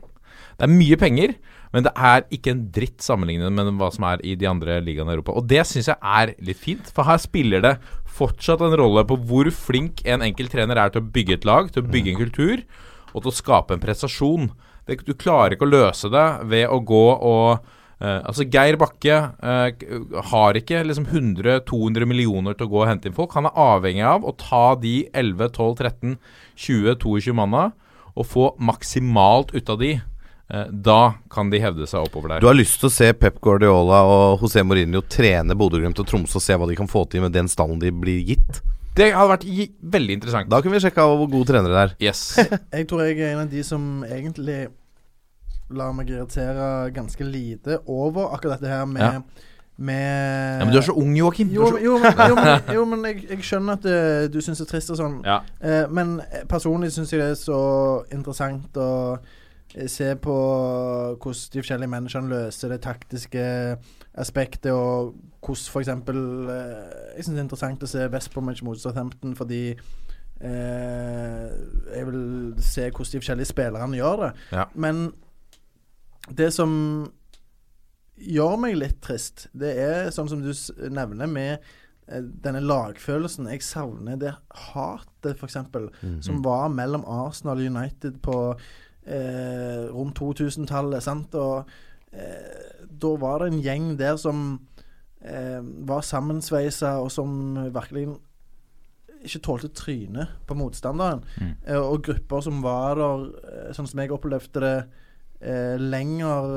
Det er mye penger, men det er ikke en dritt sammenlignet med hva som er i de andre ligaene i Europa. Og det syns jeg er litt fint, for her spiller det fortsatt en rolle på hvor flink en enkelt trener er til å bygge et lag, til å bygge en kultur, og til å skape en prestasjon. Det, du klarer ikke å løse det ved å gå og Uh, altså Geir Bakke uh, har ikke liksom 100-200 millioner til å gå og hente inn folk. Han er avhengig av å ta de 11-12-13-20-22 manna og få maksimalt ut av de. Eh, da kan de hevde seg oppover der. Du har lyst til å se Pep Guardiola og José Mourinho trene Bodø-Glimt og Tromsø og se hva de kan få til med den stallen de blir gitt? Det hadde vært veldig interessant. Da kunne vi sjekka hvor gode trenere det er. Yes. Jeg tror jeg er en av de som egentlig lar meg irritere ganske lite over akkurat dette her med Ja. med Ja, men du er så ung, Joakim. Jo, så- jo, men, jo, men, jo, men jeg, jeg skjønner at eh, du syns det er trist og sånn. Ja. Eh, men personlig syns jeg det er så interessant og eh, se på hvordan de forskjellige menneskene løser det taktiske aspektet, og hvordan f.eks. Uh, jeg syns det er interessant å se West Bromwich mot Southampton fordi eh, jeg vil se hvordan de forskjellige spillerne gjør det. Ja. Men det som gjør meg litt trist, det er sånn som du nevner med eh, denne lagfølelsen. Jeg savner det hatet, f.eks., Mhm. som var mellom Arsenal og United på eh, rundt 2000-tallet. sant? Og eh, Da var det en gjeng der som eh, var sammensveisa, og som virkelig ikke tålte trynet på motstanderen. Mm. Eh, og grupper som var der, eh, sånn som jeg opplevde det, eh, lenger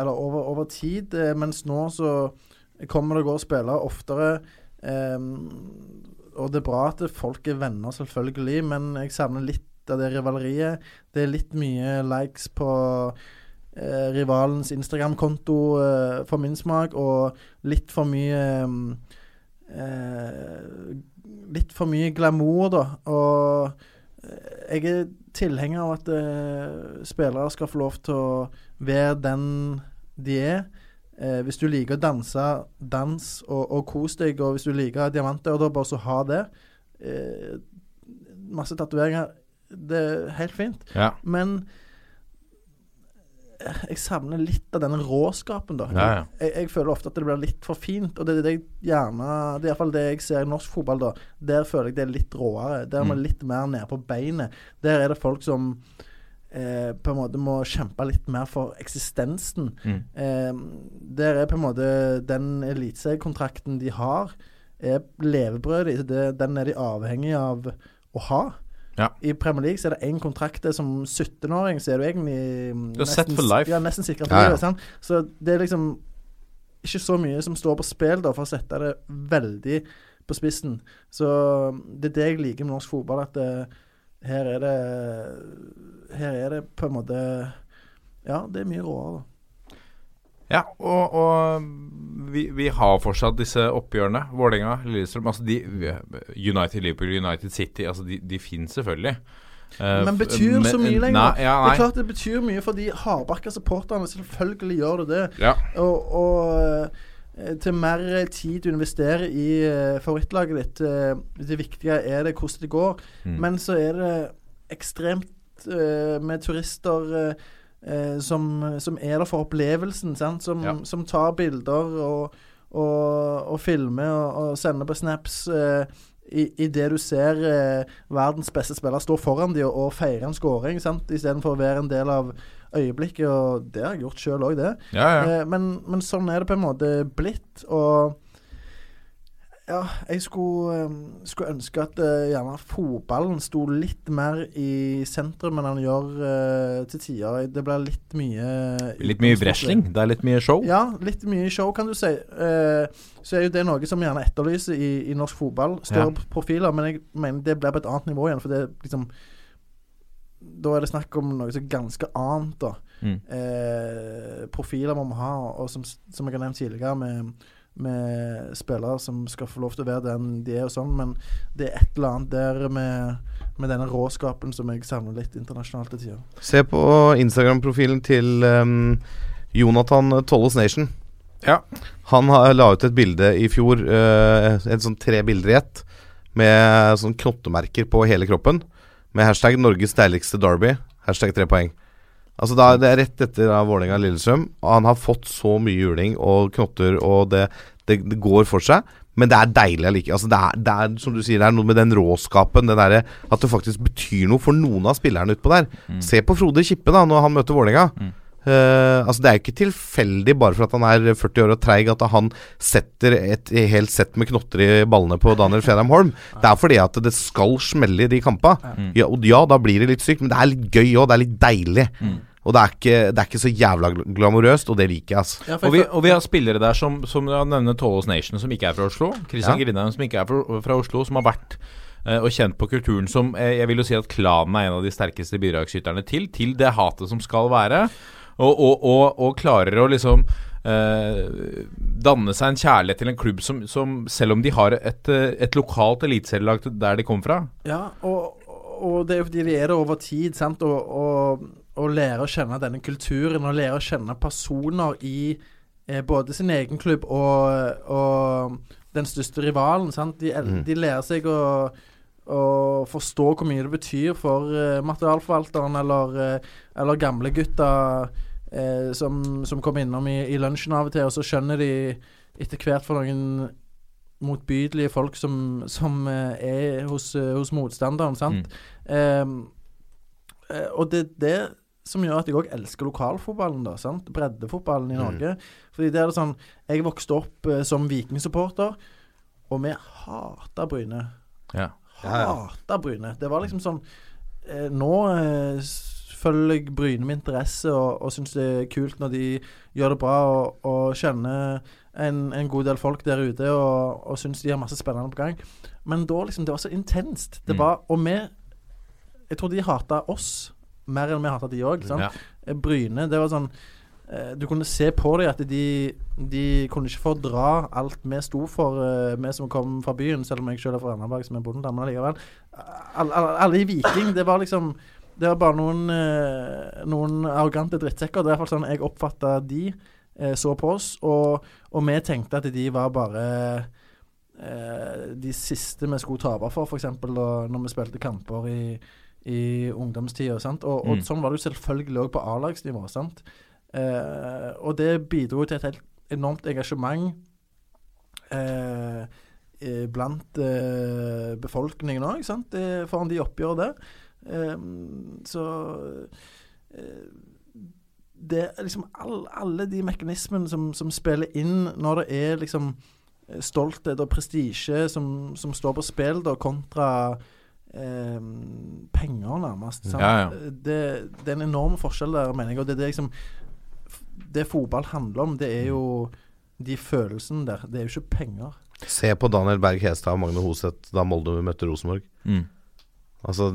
Eller over, over tid. Mens nå så kommer det og går spillere oftere. Eh, og det er bra at folk er venner, selvfølgelig, men jeg savner litt av det rivaleriet. Det er litt mye likes på eh, rivalens Instagram-konto eh, for min smak, og litt for mye eh, Litt for mye glamour, da. Og eh, jeg er tilhenger av at eh, spillere skal få lov til å være den de er. Eh, hvis du liker å danse, dans og, og kos deg. Og hvis du liker diamanter, da bare så ha det. Eh, masse tatoveringer. Det er helt fint. Ja. Men jeg savner litt av denne råskapen, da. Ja, ja. Jeg, jeg føler ofte at det blir litt for fint, og det det jeg gjerne Det er iallfall det jeg ser i norsk fotball, da. Der føler jeg det er litt råere. Der er man Mm. litt mer nede på beinet. Der er det folk som eh, på en måte må kjempe litt mer for eksistensen. Mm. Eh, der er på en måte den eliteseriekontrakten de har, er levebrødet. Den er de avhengig av å ha. Ja. I Premier League så er det én kontrakt der som 17-åring, så er du egentlig mm, Du er set for life. Ja, nesten sikra for Ja, ja. livet. Sant? Så det er liksom ikke så mye som står på spill, da, for å sette det veldig på spissen. Så det er det jeg liker med norsk fotball, at det, her er det Her er det på en måte Ja, det er mye råere, da. Ja, og, og vi, vi har fortsatt disse oppgjørene. Vålerenga, Lillestrøm altså de, United Liverpool, United City. Altså de, de finnes selvfølgelig. Eh, Men betyr så mye lenger. Nei, ja, Det er klart det betyr mye for de hardbakka supporterne. Selvfølgelig gjør det det. Ja. Og, og eh, til mer tid du investerer i eh, favorittlaget ditt, det viktige er det hvordan det går. Mm. Men så er det ekstremt med turister eh, som, som er der for opplevelsen, sant? Som, Ja. som tar bilder og, og, og filmer og, og sender på snaps. Eh, i, i det du ser eh, verdens beste spiller stå foran dem og, og feire en sant? istedenfor å være en del av øyeblikket. Og det har jeg gjort sjøl òg, det. Ja, ja. Eh, men, men sånn er det på en måte blitt. Og ja, jeg skulle, eh, skulle ønske at uh, gjerne fotballen sto litt mer i sentrum enn den gjør uh, til tider. Det blir litt mye Litt mye wrestling. Det er litt mye show. Ja, litt mye show, kan du si. Uh, så er jo det noe som gjerne etterlyser i, i norsk fotball. Større Ja. profiler. Men jeg mener det blir på et annet nivå igjen. For det liksom Da er det snakk om noe som er ganske annet, da. Mm. Eh, profiler må vi ha, og som, som jeg har nevnt tidligere, med, med spillere som skal få lov til å være den de er og sånn, men det er et eller annet der med, med denne råskapen som jeg savner litt internasjonalt til tider. Se på Instagram-profilen til um, Jonathan Tolles Nation. Ja. Han har, la ut et bilde i fjor, uh, et sånn tre bilder i ett, med sånn knottemerker på hele kroppen. Med hashtag 'Norges deiligste Derby'. Hashtag tre poeng. Altså da, Det er rett etter da Vålerenga Lillestrøm. Han har fått så mye juling og knotter, og det, det, det går for seg. Men det er deilig allikevel. Altså det, er, det er som du sier, det er noe med den råskapen. Det der, at det faktisk betyr noe for noen av spillerne utpå der. Se på Frode Kippe da når han møter Vålerenga. Eh, altså Det er jo ikke tilfeldig bare for at han er 40 år og treig, at han setter et helt sett med knotter i ballene på Daniel Fredheim Holm. Det er fordi at det skal smelle i de kampa. Ja, og ja, da blir det litt sykt, men det er litt gøy òg. Det er litt deilig. Og det er, ikke, det er ikke så jævla glamorøst, og det liker jeg, altså. Ja, Og vi, og vi har spillere der som, som jeg nevner Tollos Nation, som ikke er fra Oslo. Christian Ja. Grindheim, som ikke er fra, fra Oslo, som har vært eh, og kjent på kulturen som eh, Jeg vil jo si at klanen er en av de sterkeste bidragsyterne til, til det hatet som skal være. Og, og, og, og klarer å liksom eh, danne seg en kjærlighet til en klubb som, som selv om de har et, et lokalt eliteserielag der de kom fra Ja, og, og det er jo fordi de er det over tid, sant. Og, og, lære å kjenne denne kulturen, og lære å kjenne personer i eh, både sin egen klubb og, og den største rivalen. Sant? De, Mm. de lærer seg å, å forstå hvor mye det betyr for uh, materialforvalteren eller, uh, eller gamlegutta uh, som, som kommer innom i, i lunsjen av og til, og så skjønner de etter hvert for noen motbydelige folk som, som uh, er hos, eh, hos motstanderen, sant? Mm. eh, og det, er det som gjør at jeg òg elsker lokalfotballen, da. sant? Breddefotballen i Mm. Norge. Fordi det er det sånn Jeg vokste opp eh, som vikingsupporter, og vi hata Bryne. Ja. Hata Bryne. Det var liksom sånn eh, Nå eh, følger jeg Bryne med interesse og, og syns det er kult når de gjør det bra, og, og kjenner en, en god del folk der ute og, og syns de har masse spennende på gang. Men da liksom Det var så intenst. Det Mm. var Og vi Jeg tror de hata oss mer enn vi hata de òg. Ja. Bryne, det var sånn eh, Du kunne se på dem at de, de kunne ikke fordra alt vi sto for, eh, vi som kom fra byen, selv om jeg selv er fra Randaberg, som er bonde, men allikevel. Alle, alle, alle i Viking, det var liksom Det var bare noen, eh, noen arrogante drittsekker. Det er i hvert fall sånn jeg oppfatta de eh, så på oss, og, og vi tenkte at de var bare eh, de siste vi skulle tape for, f.eks. når vi spilte kamper i, i ungdomstida. sant? Og, og Mm. sånn var det jo selvfølgelig òg på A-lagsnivå. sant? Eh, og det bidro til et helt enormt engasjement eh, eh, blant eh, befolkningen òg. Eh, foran de oppgjør der. Eh, så eh, det er liksom all, alle de mekanismene som, som spiller inn når det er liksom stolthet og prestisje som, som står på spill, da, kontra eh, penger, nærmest. Ja, ja. Det, det er en enorm forskjell der, mener jeg. Og det, er det, liksom, det fotball handler om, det er jo de følelsene der. Det er jo ikke penger. Se på Daniel Berg Hestad og Magne Hoseth da Molde møtte Rosenborg. Mm. Altså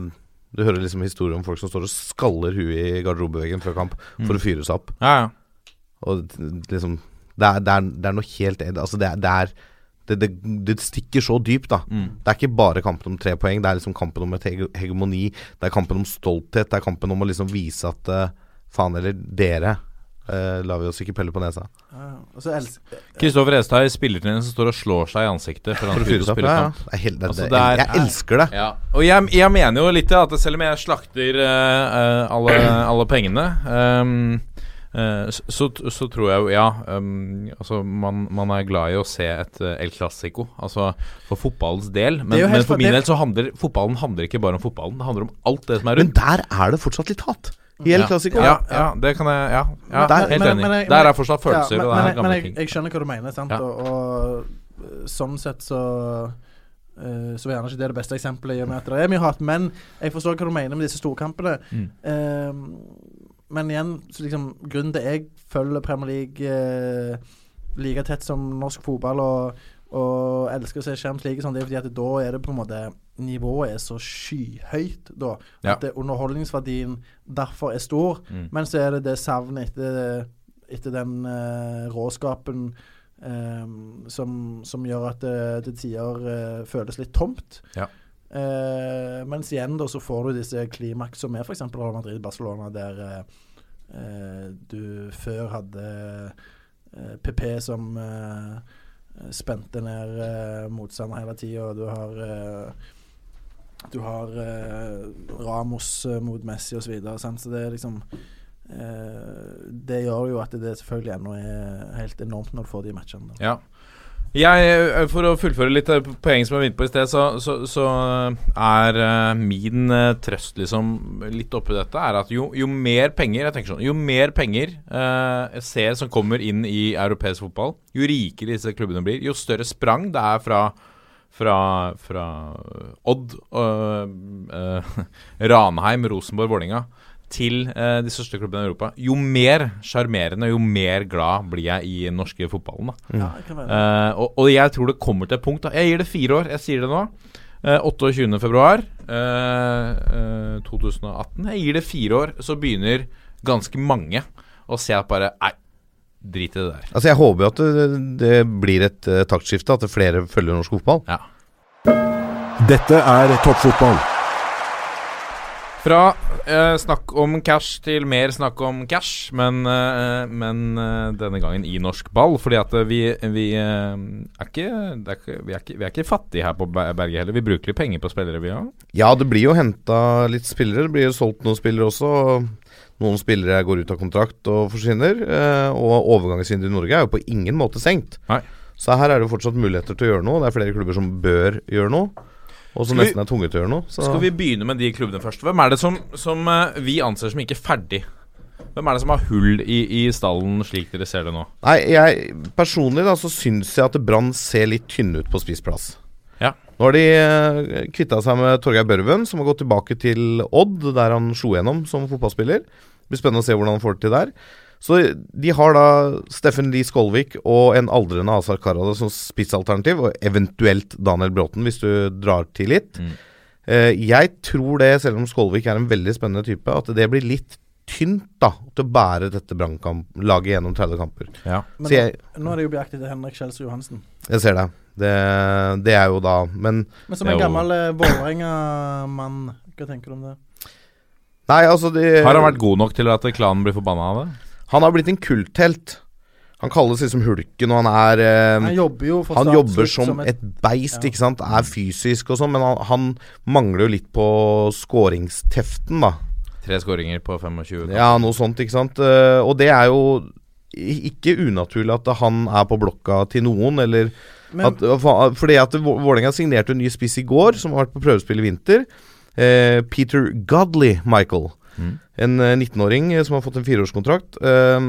Du hører liksom historier om folk som står og skaller huet i garderobeveggen før kamp for Mm. å fyre seg opp. Ja, ja. Og liksom Det er, det er, det er noe helt Altså, det er, det, er det, det, det stikker så dypt, da. Mm. Det er ikke bare kampen om tre poeng, det er liksom kampen om et hege- hegemoni. Det er kampen om stolthet. Det er kampen om å liksom vise at eh, faen eller dere uh, lar vi oss ikke pelle på nesa. Kristoffer og så elsker Kristoffer Estad i spillertrening som står og slår seg i ansiktet for For å fyre seg opp. Ja, ja. Jeg, Det helt, det, Altså, det, det er- jeg elsker det. Ja, og jeg, jeg mener jo litt at selv om jeg slakter uh, eh, alle, alle pengene um, uh, så, så, tror jeg jo Ja, um, altså man, man er glad i å se et uh, El Clásico, altså for fotballens del. Men, men for for- min del så handler fotballen handler ikke bare om fotballen. Det handler om alt det som er rundt. Men der er det fortsatt litt hat. I El ja. klassiker. Ja, ja, det kan jeg Ja, ja Der- helt men- enig. men men, Der er fortsatt følelser, Ja, men, men, jeg- jeg, skjønner hva du mener, sant? Og, og øh, sånn sett så uh, Så er gjerne ikke det det beste eksempelet, i og med at det er mye hat. Men jeg forstår hva du mener med disse storkampene. Mm. Uh, men igjen, så liksom grunnen til jeg følger Premier League uh, like tett som norsk fotball og, og elsker å se Champions League, sånn, det er fordi at da er det på en måte Nivået er så skyhøyt da. Ja. At det, underholdningsverdien derfor er stor. Mm. Men så er det det savnet etter, etter den uh, råskapen um, som, som gjør at det til tider uh, føles litt tomt. Ja. Uh, mens igjen da så får du disse klimaks som er f.eks. Real Madrid-Barcelona, der eh, eh, du før hadde eh, PP som eh, spente ned eh, motstander hele tida, og du har eh, du har eh, Ramos eh, mot Messi osv. Så, videre, så det er liksom eh, Det gjør jo at det selvfølgelig ennå er helt enormt når du får de matchene. Ja. Jeg, for å fullføre litt poeng som jeg var på i sted, så, så, så er min trøst liksom litt oppi dette er at jo, jo mer penger Jeg tenker sånn Jo mer penger eh, jeg ser som kommer inn i europeisk fotball, jo rikere disse klubbene blir, jo større sprang det er fra fra, fra Odd, øh, øh, Ranheim, Rosenborg, Vålinga til øh, de største klubbene i Europa. Jo mer sjarmerende, jo mer glad blir jeg i den norske fotballen. Da. Ja, det kan være. Eh, og, og jeg tror det kommer til et punkt. Da. Jeg gir det fire år. Jeg sier det nå. Eh, 28. februar eh, eh, 2018. Jeg gir det fire år, så begynner ganske mange å se at bare Nei, drit i det der. Altså Jeg håper jo at det, det blir et uh, taktskifte, at flere følger norsk fotball. Ja. Dette er toppfotball. Fra uh, snakk om cash til mer snakk om cash, men, uh, men denne gangen i norsk ball. Fordi at vi, vi, er, ikke, er ikke, vi, er ikke, vi er ikke fattige her på berget Berge heller. Vi bruker litt penger på spillere, vi òg. Ja, det blir jo henta litt spillere. Det blir jo solgt noen spillere også. Noen spillere går ut av kontrakt og forsvinner. eh, Og overgangsvinduet i Norge er jo på ingen måte stengt. Nei. Så her er det jo fortsatt muligheter til å gjøre noe. Det er flere klubber som bør gjøre noe, og som nesten er tunge til å gjøre noe. Så Skal vi begynne med de klubbene først? Hvem er det som, som eh, vi anser som ikke ferdig Hvem er det som har hull i, i stallen, slik dere ser det nå? Nei, jeg personlig da så syns jeg at Brann ser litt tynne ut på spissplass. Nå har de uh, kvitta seg med Torgeir Børven, som har gått tilbake til Odd, der han slo gjennom som fotballspiller. Det blir spennende å se hvordan han får det til der. Så de har da Steffen Lie Skolvik og en aldrende Azar Karade som spissalternativ, og eventuelt Daniel Bråten, hvis du drar til litt. Mm. Eh, jeg tror det, selv om Skolvik er en veldig spennende type, at det blir litt tynt da til å bære dette Brannkamp-laget gjennom 30 kamper. Ja. Men Så jeg, nå, er det jo på til Henrik Kjelsrud Johansen. jeg ser det. Det. Det er jo da Men Men som en gammel eh, Vålerenga-mann, hva tenker du om det? Nei, altså de, Har han vært god nok til at klanen blir forbanna av det? Han har blitt en kulthelt. Han kalles liksom Hulken, og han er eh, Han jobber jo for Han jobber som, som et beist, ja. ikke sant. Er fysisk og sånn, men han, han mangler jo litt på skåringsteften, da. Tre skåringer på 25. Ja, noe sånt, ikke sant. Eh, og det er jo ikke unaturlig at han er på blokka til noen, eller Men, at, Fordi at Vå- Vålerenga signerte en ny spiss i går, som har vært på prøvespill i vinter. Eh, Peter Godley Michael. Mm. En eh, 19-åring eh, som har fått en fireårskontrakt. Eh,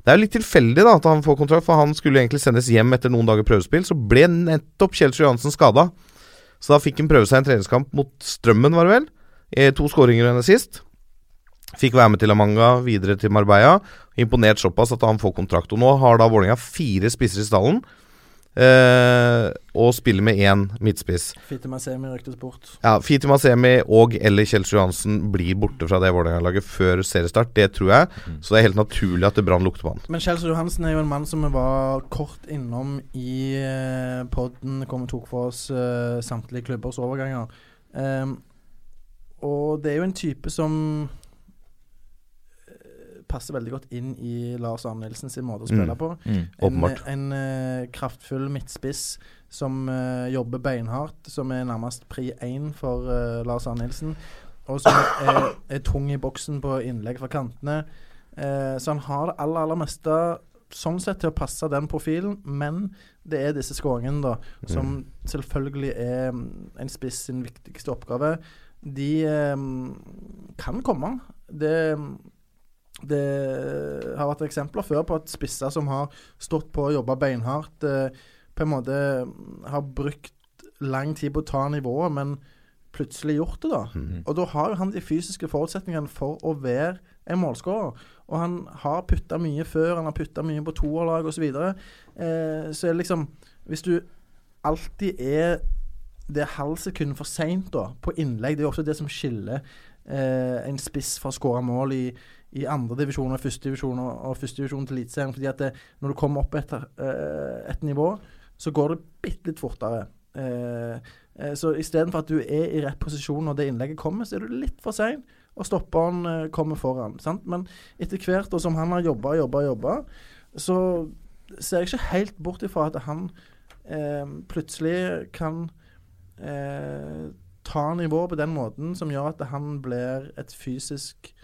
det er litt tilfeldig da at han får kontrakt, for han skulle egentlig sendes hjem etter noen dager prøvespill. Så ble nettopp Kjelsrud Johansen skada. Så da fikk han prøve seg en treningskamp mot Strømmen, var det vel. Eh, to skåringer henne sist. Fikk være med til Amanga, videre til Marbella. Imponert såpass at han får kontrakt. Og nå har da Vålerenga fire spisser i stallen. Eh, og spiller med én midtspiss. Fitte Masemi ryktes bort. Ja, Fiti Masemi og eller Kjelsrud Johansen blir borte fra det Vålerenga-laget før seriestart. Det tror jeg. Så det er helt naturlig at det Brann lukter på han. Men Kjelsrud Johansen er jo en mann som vi var kort innom i eh, podden kom og tok for oss eh, samtlige klubbers overganger. Ehm, og det er jo en type som passer veldig godt inn i Lars Arne Nilsen sin måte å spille Mm. på. Mm. En, en eh, kraftfull midtspiss som eh, jobber beinhardt, som er nærmest pri én for eh, Lars Arne Nilsen. Og som er, er tung i boksen på innlegg fra kantene. Så han har det aller, aller meste sånn sett til å passe den profilen, men det er disse skåringene, da, som selvfølgelig er mm, en spiss sin viktigste oppgave. De eh, kan komme. Det det har vært eksempler før på at spisser som har stått på og jobba beinhardt, eh, på en måte har brukt lang tid på å ta nivået, men plutselig gjort det, da. Mhm. Og da har jo han de fysiske forutsetningene for å være en målskårer. Og han har putta mye før, han har putta mye på toerlag osv. Så, videre. eh, så er det liksom Hvis du alltid er det halvt sekund for seint på innlegg, det er jo ofte det som skiller eh, en spiss fra å skåre mål i, i andre divisjon og førstedivisjon og, første divisjon til Eliteserien. Fordi at det, når du kommer opp etter eh, et nivå, så går det bitte litt fortere. Eh, eh, så istedenfor at du er i rett posisjon når det innlegget kommer, så er du litt for sein, og stopperen eh, kommer foran. Sant? Men etter hvert, og som han har jobba, jobba, jobba, så ser jeg ikke helt bort ifra at han eh, plutselig kan eh, ta nivået på den måten som gjør at han blir et fysisk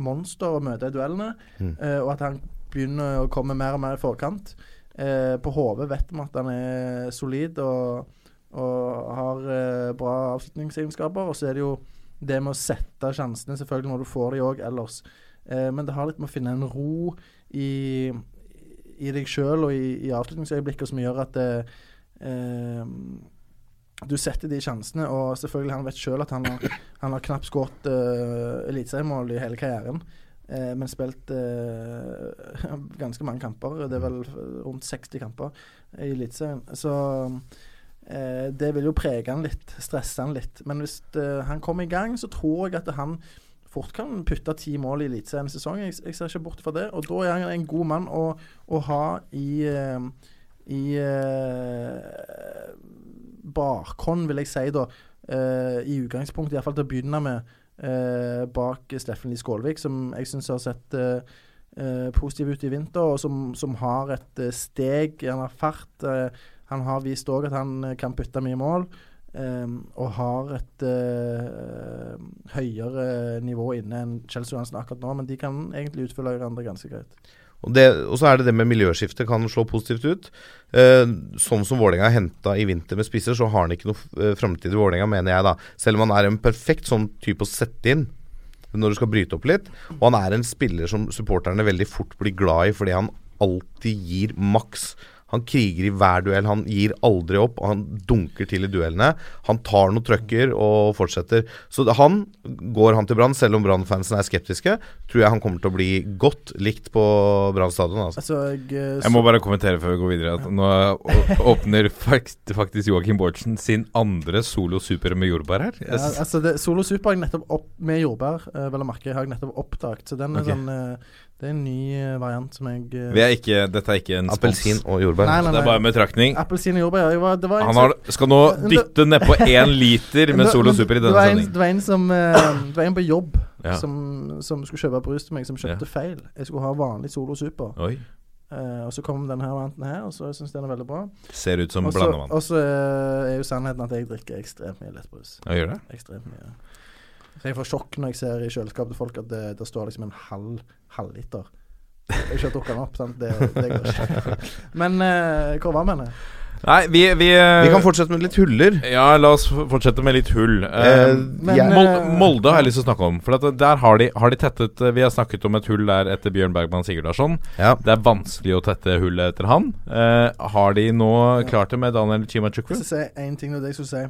monster å møte i duellene, Mm. eh, og at han begynner å komme mer og mer i forkant. Eh, på HV vet vi at han er solid og, og har eh, bra avslutningsegenskaper. Og så er det jo det med å sette sjansene selvfølgelig når du får de òg ellers. Men det har litt med å finne en ro i, i deg sjøl og i, i avslutningsøyeblikket som gjør at det, eh, du setter de sjansene, og selvfølgelig han vet sjøl at han har, han har knapt skåret uh, eliteseriemål i hele karrieren. Uh, men spilt uh, ganske mange kamper. Det er vel rundt 60 kamper i Eliteserien. Så uh, det vil jo prege han litt, stresse han litt. Men hvis han kommer i gang, så tror jeg at han fort kan putte ti mål i Eliteserien i sesong. Jeg, jeg ser ikke bort fra det. Og da er han en god mann å, å ha i i eh, bakhånd, vil jeg si, da. Eh, I utgangspunktet, iallfall til å begynne med, eh, bak Steffen Lie Skålvik, som jeg syns har sett eh, eh, positiv ut i vinter, og som, som har et eh, steg, han har fart. eh, han har vist òg at han kan putte mye mål. Um, og har et uh, høyere nivå inne enn Chelsea Johansen akkurat nå, men de kan egentlig utfylle hverandre ganske greit. Og, det, og så er det det med miljøskifte kan slå positivt ut. Eh, sånn som Vålerenga har henta i vinter med spisser, så har han ikke noe uh, framtid i Vålerenga, mener jeg, da. Selv om han er en perfekt sånn type å sette inn. når du skal bryte opp litt. Og han er en spiller som supporterne veldig fort blir glad i fordi han alltid gir maks. Han kriger i hver duell, han gir aldri opp, og han dunker til i duellene. Han tar noen trøkker og fortsetter. Så han går han til Brann, selv om Brann-fansen er skeptiske. Tror jeg han kommer til å bli godt likt på Brann stadion. Altså. Altså, jeg, så... Jeg må bare kommentere før vi går videre at nå åpner faktisk Joakim Bårdsen sin andre solo super med jordbær her. Jeg Ja, altså det, Solo Super har jeg nettopp opp med jordbær, uh, vel å merke, har jeg nettopp oppdaget. Så den er okay. sånn eh, Det er en ny eh, variant som jeg eh, vi er ikke, dette er ikke en spons. Appelsin og jordbær. Nei, nei, nei. Det er bare en betraktning. Appelsin og jordbær. Var, det var en Han har, skal nå dytte nedpå én liter med Solo Super i det denne var en- sendingen. Det var en som eh, Det var en på jobb Ja. som, som skulle kjøpe brus til meg, som kjøpte feil. Jeg skulle ha vanlig Solo Super. Oi. Uh, og så kom denne varianten her, og så syns jeg den er veldig bra. Ser ut som blandevann. Og så uh, er jo sannheten at jeg drikker ekstremt mye lettbrus. Ja, gjør det? Ekstremt mye. Jeg får sjokk når jeg ser i kjøleskapet til folk at det, det står liksom en halv halvliter. Jeg har ikke drukket den opp, sant. Det, det går ikke. Men eh, hvor var vi henne? Nei, vi Vi, Vi kan fortsette med litt huller. Ja, la oss f- fortsette med litt hull. Eh, Eh, Men, jeg- Mol eh, Molde har jeg lyst til å snakke om. For at der har de, har de tettet eh, Vi har snakket om et hull der etter Bjørn Bergman Sigurdarsson. Ja. Det er vanskelig å tette hullet etter han. Eh, har de nå klart det med Daniel Chimachukwu? Jeg skal si én ting av det jeg skulle si.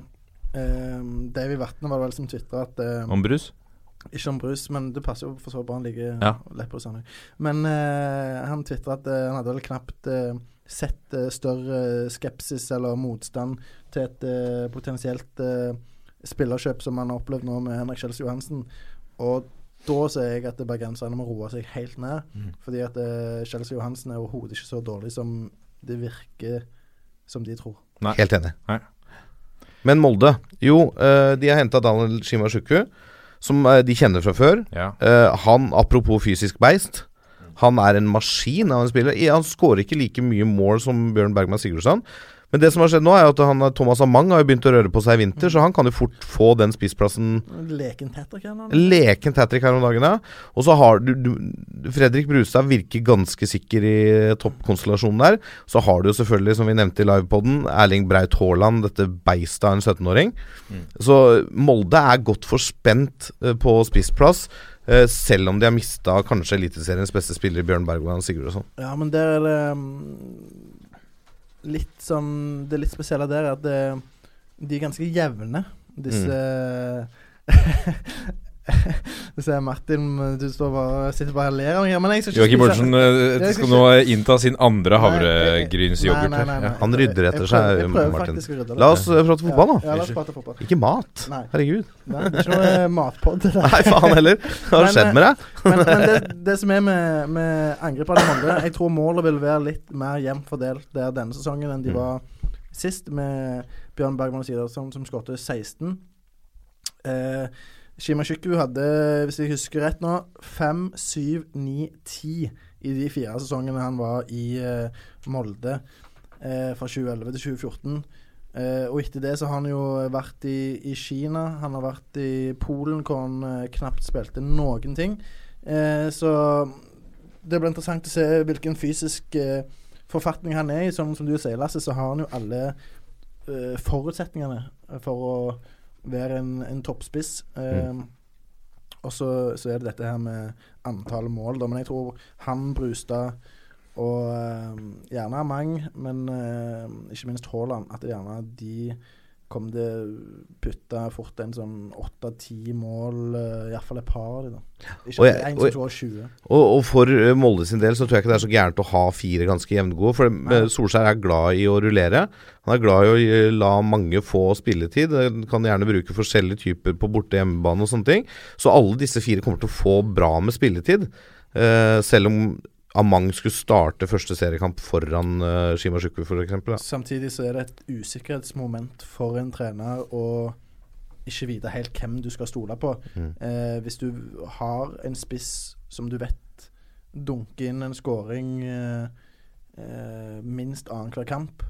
Um, Davy Vatne var det vel som tvitra at eh, Om brus? Ikke om brus, men det passer jo for så vidt bra. Han liker Ja. lettbrus. han også. Men uh, han tvitra at uh, han hadde vel knapt uh, sett større skepsis eller motstand til et potensielt spillerkjøp som han har opplevd nå med Henrik Kjells Johansen. Og da ser jeg at bergenserne må roe seg helt ned. Mm. Fordi at uh, Kjels Johansen er overhodet ikke så dårlig som det virker som de tror. Nei. Helt enig. Nei. Men Molde Jo, eh, de har henta Daniel Shimashuku, som eh, de kjenner fra før. Ja. Eh, han, apropos fysisk beist, han er en maskin av en spiller. Han skårer ikke like mye mål som Bjørn Bergman Sigurdsson. Men det som har skjedd nå, er at han, Thomas Amang har jo begynt å røre på seg i vinter, så han kan jo fort få den spissplassen Leken Tetrick her hat-trick her om dagen, ja. Og så har du, du Fredrik Brustad virker ganske sikker i toppkonstellasjonen der. Så har du jo selvfølgelig, som vi nevnte i livepoden, Erling Braut Haaland, dette beistet av en 17-åring. Så Molde er godt forspent eh, på spissplass. Uh, selv om de har mista kanskje Eliteseriens beste spiller, Bjørn og Sigurdsson. Ja, men der er det mm, litt sånn Det litt spesielle der er at det, de er ganske jevne, disse Du ser Martin, du står bare, sitter bare og ler av noe. Men jeg skal ikke Joakim Bårdsen eh, skal skal nå innta sin andre havregrynsyoghurt. Han rydder etter seg, Martin. La oss eh, prate fotball, da. ja, prate fotball. Ikke mat. Nei. Herregud. Nei, det er ikke noe matpod. Nei, faen heller. Hva har skjedd med deg? Men, men det, det som er med, med av de andre Jeg tror målet vil være litt mer jevnt fordelt der denne sesongen enn de Mm. var sist, med Bjørn Bergman og Siderson som skåret 16. Eh, Shimashukwu hadde, hvis jeg husker rett nå, 5, 7, 9, 10 i de fire sesongene han var i eh, Molde eh, fra 2011 til 2014. Eh, og etter det så har han jo vært i, i Kina, han har vært i Polen hvor han eh, knapt spilte noen ting. Eh, så det blir interessant å se hvilken fysisk eh, forfatning han er i. Som, som du sier, Lasse, så har han jo alle forutsetningene for å være en, en toppspiss. Eh, Og så, så er det dette her med antall mål, da. Men jeg tror han, Brustad og eh, gjerne Mang, men eh, ikke minst Haaland, at det gjerne de kommer det putta fort en sånn åtte-ti mål, uh, iallfall et par av de da. Ikke og som skårer 20. Og, og for eh, Molde sin del så tror jeg ikke det er så gærent å ha fire ganske jevngode. For Nei. Solskjær er glad i å rullere. Han er glad i å eh, la mange få spilletid. Han kan gjerne bruke forskjellige typer på borte- og hjemmebane og sånne ting. Så alle disse fire kommer til å få bra med spilletid. Uh, selv om Amang skulle starte første seriekamp foran uh, Shimashuku f.eks. Samtidig så er det et usikkerhetsmoment for en trener å ikke vite helt hvem du skal stole på. Mm. Eh, hvis du har en spiss som du vet dunker inn en scoring eh, eh, minst annenhver kamp,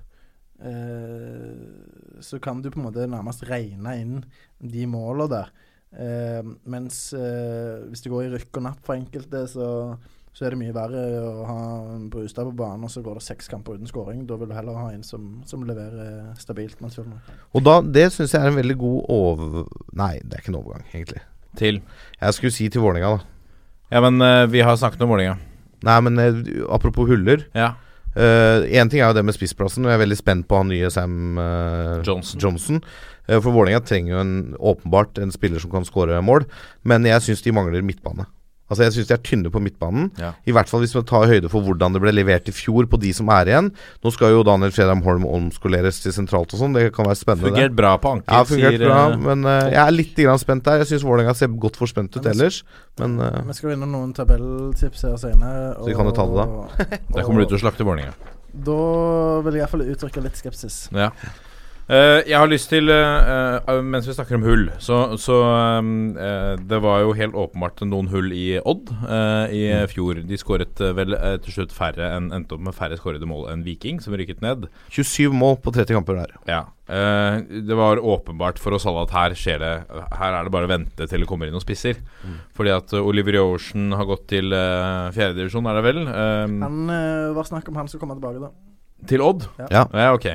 eh, så kan du på en måte nærmest regne inn de målene der. Eh, mens eh, hvis det går i rykk og napp for enkelte, så, så er det mye verre å ha Brustad på banen, og så går det seks kamper uten scoring. Da vil du heller ha en som, som leverer stabilt, naturlig nok. Og da, det syns jeg er en veldig god over... Nei, det er ikke en overgang, egentlig. Til Jeg skulle si til Vålerenga, da. Ja, men uh, vi har snakket om Vålerenga. Nei, men uh, apropos huller. Ja. Én ting er jo det med spissplassen. og Jeg er veldig spent på han nye Sam eh, Johnson. Eh, for Vålerenga trenger jo en, åpenbart en spiller som kan skåre mål, men jeg syns de mangler midtbane. Altså Jeg syns de er tynne på midtbanen. Ja. I hvert fall hvis man tar høyde for hvordan det ble levert i fjor på de som er igjen. Nå skal jo Daniel Fredheim Holm omskoleres til sentralt og sånn. Det kan være spennende. Fungert bra på anker, Ja, fungert sier, bra. eh, Men uh, jeg er litt grann spent der. Jeg syns Vålerenga ser godt forspent ut ellers. Men uh, Vi skal innom noen tabelltips her senere. Så vi kan jo ta det da. Der kommer du til å slakte Vålerenga. Da vil jeg iallfall uttrykke litt skepsis. Ja. Eh, jeg har lyst til, uh, uh, mens vi snakker om hull Så, så eh, Det var jo helt åpenbart noen hull i Odd i fjor. De skåret vel til slutt færre enn endte opp med færre skårede mål enn Viking, som rykket ned. 27 mål på 30 kamper der. Ja. Eh, det var åpenbart for oss alle at her skjer det Her er det bare å vente til det kommer inn noen spisser. Fordi at Oliver Jorsen har gått til uh, fjerdedivisjon, er det vel? Eh, Han var snakk om han som komme tilbake, da. til Odd? Ja. ja ok.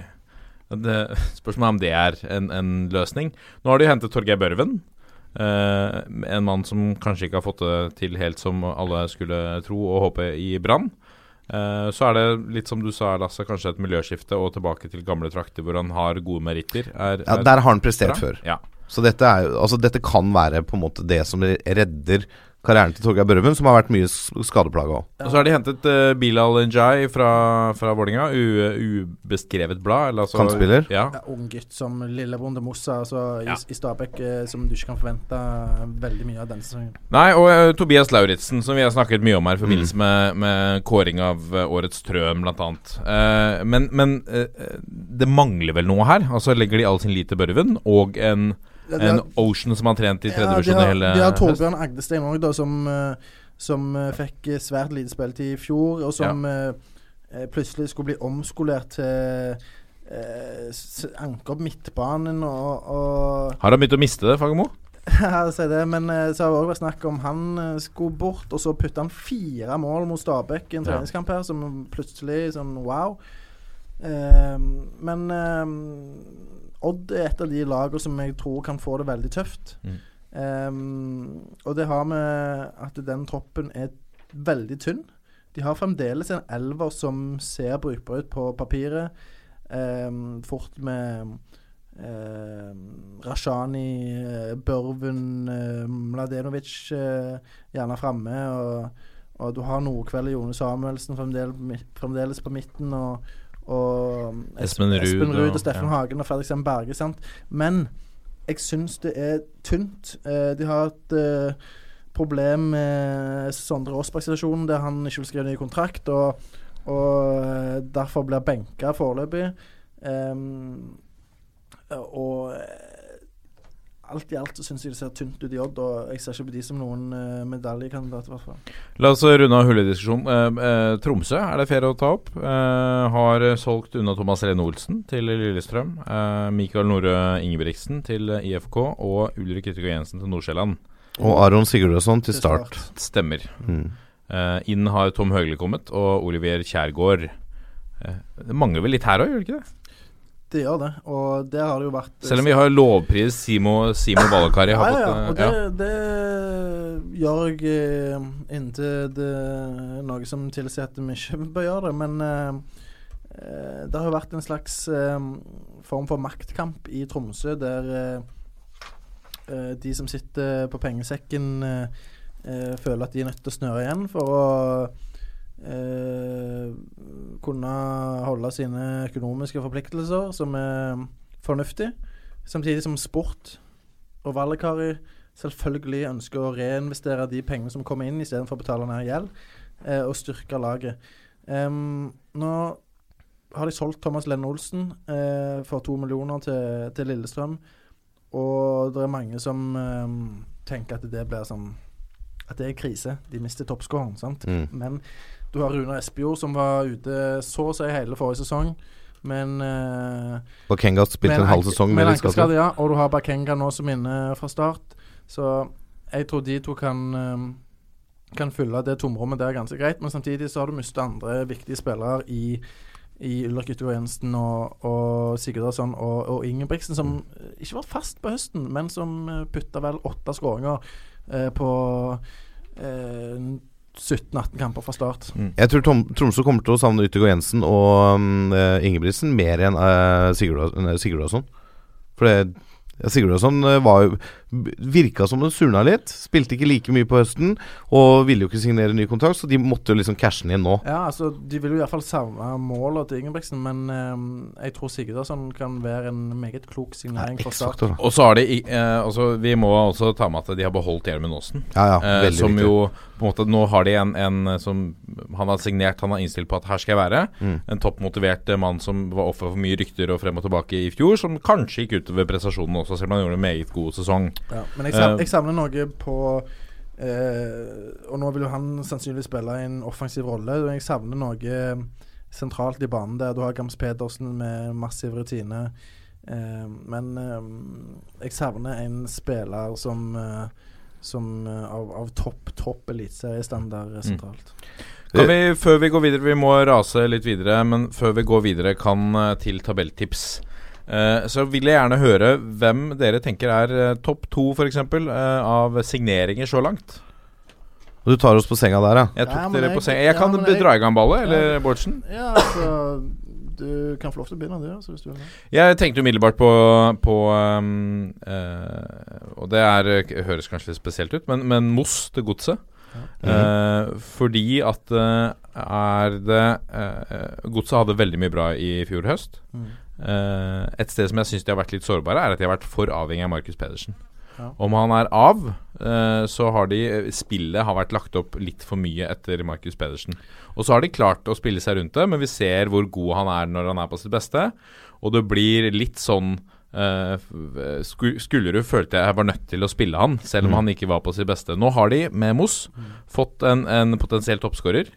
Det, spørsmålet er om det er en, en løsning. Nå har de hentet Torgeir Børven. eh, en mann som kanskje ikke har fått det til helt som alle skulle tro og håpe i Brann. Eh, så er det litt som du sa, Lasse, kanskje et miljøskifte og tilbake til gamle trakter hvor han har gode meritter. Er, Ja, er Der har han prestert bra. før. Ja. Så dette, er, altså dette kan være på en måte det som redder karrieren til Torgeir Børven, som har vært mye skadeplaga òg. Og så har de hentet uh, Bilal Njay fra, fra Vålerenga. Ubeskrevet blad. Eller altså, Kantspiller. Ja. Ja, ung gutt som lille Bonde Mossa altså, i, Ja. i Stabæk, uh, som du ikke kan forvente veldig mye av denne sesongen. Nei, og uh, Tobias Lauritzen, som vi har snakket mye om her i forbindelse med, med kåring av eh, årets Trøm, blant annet. Eh, men men eh, det mangler vel noe her? Altså Legger de all sin lit til Børven og en, Ja, en har- Ocean som har trent i tredje Ja, i hele de har? Torbjørn Agdestein òg, som, eh, som eh, fikk eh, svært lite spilletid i fjor, og som eh, plutselig skulle bli omskolert til eh, anker anke opp midtbanen og, og Har han begynt å miste det, Fagermo? Ja, si det, men så har det også vært snakk om han skulle bort, og så putta han fire mål mot Stabæk i en treningskamp her, som plutselig sånn wow. Eh, men eh, Odd er et av de lagene som jeg tror kan få det veldig tøft. Mm. Um, og det har med at den troppen er veldig tynn. De har fremdeles en elver som ser brukbar ut på papiret. Um, fort med Eh, Rashani, eh, Børven, eh, Mladenovic eh, gjerne framme. Og, og du har Nordkveld og Jone Samuelsen fremdeles, fremdeles på midten. Og, og Espen Ruud Espen Ruud og, og- Steffen ja. Hagen og Fredrik Sem Berge. Sant? Men jeg syns det er tynt. Eh, de har et eh, problem med Sondre Aasberg-situasjonen, der han ikke vil skrive ny kontrakt. Og, og eh, derfor blir benka foreløpig. Um, og alt i alt så syns jeg det ser tynt ut i Odd, og jeg ser ikke på de som noen uh, medaljekandidater, i hvert fall. La oss runde av hullediskusjonen. Uh, Tromsø er det fair å ta opp. Uh, har solgt unna Thomas Rene Olsen til Lillestrøm. Mikael Nore Ingebrigtsen til IFK og Ulrik Yttergård Jensen til Nordsjælland. Og Aron Sigurdasson til start. Stemmer. Mm. Inn har Tom Høgli kommet, og Olivier Kjærgaard. Det mangler vel litt her òg, gjør det ikke det? Det gjør det, og det har det jo vært eh, Selv om vi har lovpris Simo, Simo Valakari. ja, Har ja, ja, fått, og eh, det, ja. det gjør jeg eh, inntil det er noe som tilsier at vi ikke bør gjøre det. Men eh, eh, det har jo vært en slags eh, form for maktkamp i Tromsø, der eh, eh, de som sitter på pengesekken, eh, eh, føler at de er nødt til å snøre igjen for å eh, kunne holde sine økonomiske forpliktelser, som er fornuftig. Samtidig som sport og Valekari selvfølgelig ønsker å reinvestere de pengene som kommer inn, istedenfor å betale ned gjeld, eh, og styrke laget. Em, nå har de solgt Thomas Lenne Olsen eh, for to millioner til, til Lillestrøm, og det er mange som eh, tenker at det blir sånn At det er krise. De mister toppskåreren, sant. Mm. Men du har Runar Espejord, som var ute så å si hele forrige sesong. Men uh, Bakenga spilte en halv sesong med med en litt skade. ankelskade, ja. Og du har Bakenga nå som inne fra start. Så jeg tror de to kan eh, Kan fylle det tomrommet der ganske greit. Men samtidig så har du mistet andre viktige spillere i i Ulrik Yttergård Jensen og, og Sigurdarsson og, og Ingebrigtsen, som Mm. eh, ikke var fast på høsten, men som eh, putta vel åtte skåringer eh, på eh, 17-18 kamper fra start. Jeg tror Tom, Tromsø kommer til å savne Yttergård Jensen og um, eh, Ingebrigtsen mer enn uh, Sigurdarsson. For det ja, eh, var jo Virka som den surna litt. Spilte ikke like mye på høsten. Og ville jo ikke signere ny kontrakt, så de måtte jo liksom cashe den inn nå. Ja, altså De vil jo i hvert fall savne målene til Ingebrigtsen, men eh, jeg tror Sigurdarsson kan være en meget klok signering Ja, start. X-faktor. Og så har de eh, altså, Vi må også ta med at de har beholdt Gjermund Aasen. Ja, ja, eh, som viktig. jo på en måte Nå har de en, en eh, som han har signert, han har innstilt på at her skal jeg være. Mm. En toppmotivert eh, mann som var offer for mye rykter og frem og tilbake i fjor, som kanskje gikk utover prestasjonen også, selv om han gjorde en meget god sesong. Ja, men jeg, Eh, jeg savner noe på eh, Og nå vil jo han sannsynligvis spille en offensiv rolle. Jeg savner noe sentralt i banen der du har Gams Pedersen med massiv rutine. Eh, men eh, jeg savner en spiller som eh, som eh, av, av topp, topp eliteseriestandard Mm. sentralt. Kan vi, før vi går videre, vi må rase litt videre, men før vi går videre, kan eh, til tabelltips. Eh, så vil jeg gjerne høre hvem dere tenker er eh, topp to, f.eks., uh, av signeringer så langt. Og du tar oss på senga der, ja. Jeg tok Ja, dere jeg- på senga. Jeg ja, kan jeg- dra i gang ballet, eller Ja. Bårdsen? Ja, altså Du kan få lov til å begynne, du. Altså, hvis du vil. Jeg tenkte umiddelbart på, på um, uh, Og det er, eh, høres kanskje litt spesielt ut, men, men Moss til godset. Eh, fordi at uh, er det uh, Godset hadde veldig mye bra i fjor høst. Mm. Eh, et sted som jeg syns de har vært litt sårbare, er at de har vært for avhengig av Markus Pedersen. Ja. Om han er av, eh, så har de Spillet har vært lagt opp litt for mye etter Markus Pedersen. Og så har de klart å spille seg rundt det, men vi ser hvor god han er når han er på sitt beste. Og det blir litt sånn uh, Skullerud følte jeg var nødt til å spille han, selv om Mm. han ikke var på sitt beste. Nå har de, med Moss, fått en, en potensiell toppskårer.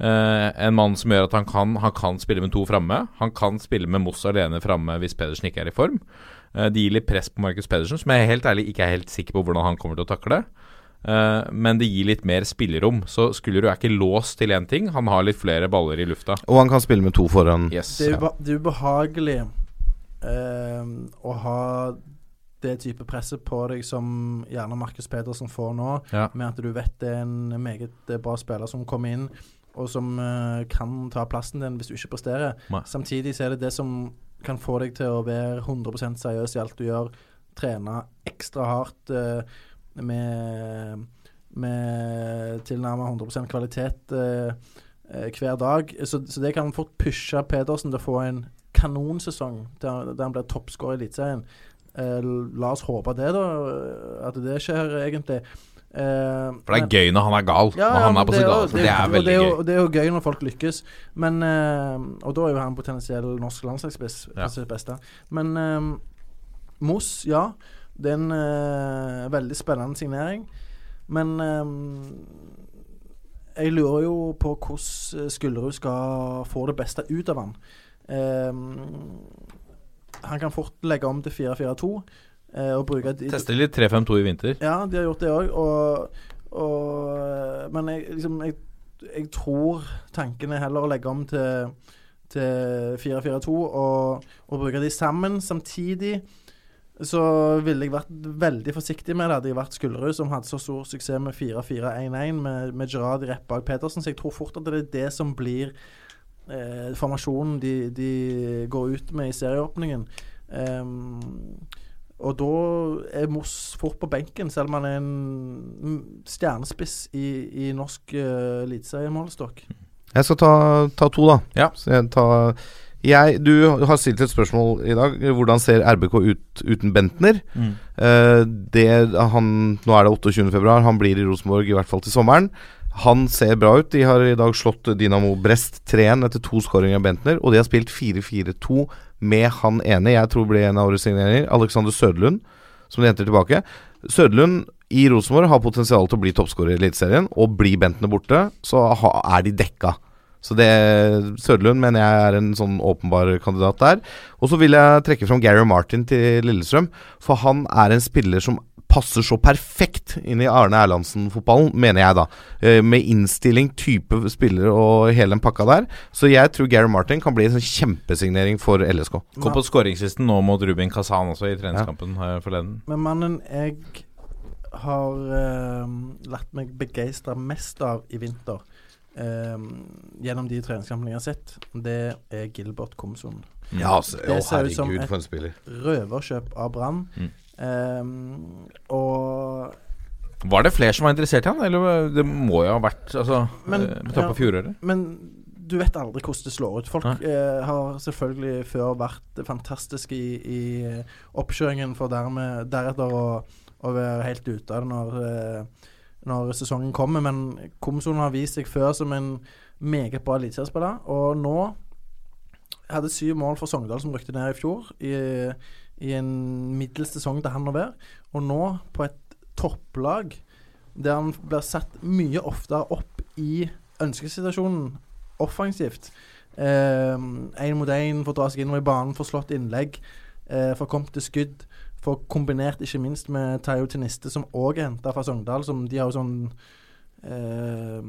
Eh, en mann som gjør at han kan, han kan spille med to framme. Han kan spille med Moss alene framme hvis Pedersen ikke er i form. Uh, det gir litt press på Markus Pedersen, som jeg helt ærlig ikke er helt sikker på hvordan han kommer til å takle. Uh, men det gir litt mer spillerom. Så Skullerud er ikke låst til én ting. Han har litt flere baller i lufta. Og han kan spille med to foran. Yes. Det er, uba det er ubehagelig eh, å ha det type presset på deg som gjerne Markus Pedersen får nå, Ja. med at du vet det er en meget bra spiller som kommer inn, og som uh, kan ta plassen din hvis du ikke presterer. Nei. Samtidig så er det det som kan få deg til å være 100 seriøs i alt du gjør. Trene ekstra hardt uh, med, med tilnærmet 100% kvalitet eh, hver dag. Så, så det kan fort pushe Pedersen til å få en kanonsesong der, der han blir toppskårer i Eliteserien. La oss håpe det, da. At det skjer, egentlig. Eh, For det er gøy når han er gal. ja, når han er på sitt galeste. Det er veldig gøy. Det er jo gøy når folk lykkes, men uh, Og da er jo han potensiell norsk landslagsspiss Ja. sitt beste. Men uh, Moss, ja. Det er en uh, veldig spennende signering. Men jeg lurer jo på hvordan Skullerud skal få det beste ut av han. Han kan fort legge om til 4-4-2 eh, og bruke de- Teste litt 3-5-2 i vinter. ja, de har gjort det òg. Og, og Men jeg, liksom, jeg, jeg tror tanken er heller å legge om til, til 4-4-2 og, og bruke de sammen. Samtidig så ville jeg vært veldig forsiktig med det. Hadde jeg vært Skullerud, som hadde så stor suksess med 4-4-1-1 med, med Gerard rett bak Petersen. Så jeg tror fort at det er det som blir eh, formasjonen de, de går ut med i serieåpningen. Ehm, og da er Moss fort på benken, selv om han er en stjernespiss i, i norsk uh, eliteseriemålestokk. Jeg skal ta, ta to, da. Ja. Så jeg tar jeg, Du har stilt et spørsmål i dag. Hvordan ser RBK ut uten Bentner? Mm. Uh, det, han, nå er det 28. februar. Han blir i Rosenborg i hvert fall til sommeren. Han ser bra ut. De har i dag slått Dinamo Brest 3-1 etter to skåringer av Bentner. Og de har spilt 4-4-2 med han ene jeg tror blir en av årets signeringer, Alexander Søderlund, som de henter tilbake. Søderlund i Rosenborg har potensial til å bli toppskårer i Eliteserien, og blir Bentner borte, så er de dekka. Så det Søderlund mener jeg er en sånn åpenbar kandidat der. Og så vil jeg trekke fram Gary Martin til Lillestrøm, for han er en spiller som passer så perfekt inn i Arne Erlandsen-fotballen, mener jeg da. Eh, med innstilling, type spillere og hele den pakka der. Så jeg tror Gary Martin kan bli en sånn kjempesignering for LSK. Kom på skåringslisten nå mot Rubin Kazan også i treningskampen ja. forleden. Men mannen jeg har uh, latt meg begeistre mest av i vinter, uh, gjennom de treningskampene jeg har sett, det er Gilbert Komsun. Ja, altså, Det å, ser ut som et-. Røverkjøp av Brann. Mm. Eh, og Var det flere som var interessert i han? Eller det må jo ha vært altså, Men, eh, med tanke på ja. fjoråret? Men du vet aldri hvordan det slår ut. Folk eh, har selvfølgelig før vært fantastiske i, i eh, oppkjøringen, for dermed, deretter å, å være helt ute av det når, eh, når sesongen kommer. Men Komson har vist seg før som en meget bra eliteseriespiller, og nå hadde syv mål for Sogndal, som rykte ned i fjor, i, i en middels sesong til han å være. Og nå, på et topplag, der han blir satt mye oftere opp i ønskesituasjonen offensivt. Én mot én, får dra seg innover i banen, får slått innlegg, eh, får kommet til skudd. Får kombinert ikke minst med Tayo Teniste, som òg er henta fra Sogndal. Som de har jo sånn eh,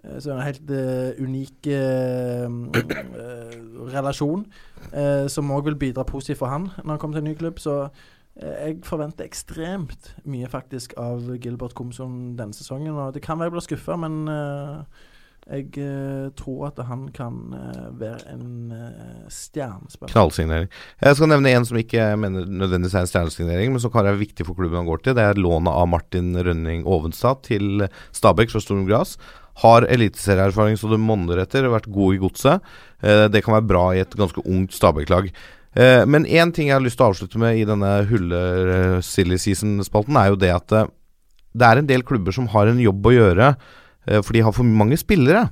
så en helt uh, unik uh, eh, relasjon, uh, som òg vil bidra positivt for han når han kommer til en ny klubb. Så eh, jeg forventer ekstremt mye faktisk av Gilbert Komson denne sesongen. Og det kan være jeg blir skuffa, men eh, jeg eh, tror at han kan eh, være en stjernespiller. Knallsignering. Jeg skal nevne en som ikke mener nødvendigvis er en stjernesignering, men som kan være viktig for klubben han går til. Det er lånet av Martin Rønning Ovenstad til Stabæk fra Storm Gras. Har eliteserieerfaring så det monner etter, vært god i godset. Eh, det kan være bra i et ganske ungt Stabæk-lag. Eh, men én ting jeg har lyst til å avslutte med i denne hulle-silly season-spalten, er jo det at eh, det er en del klubber som har en jobb å gjøre, for de har for mange spillere.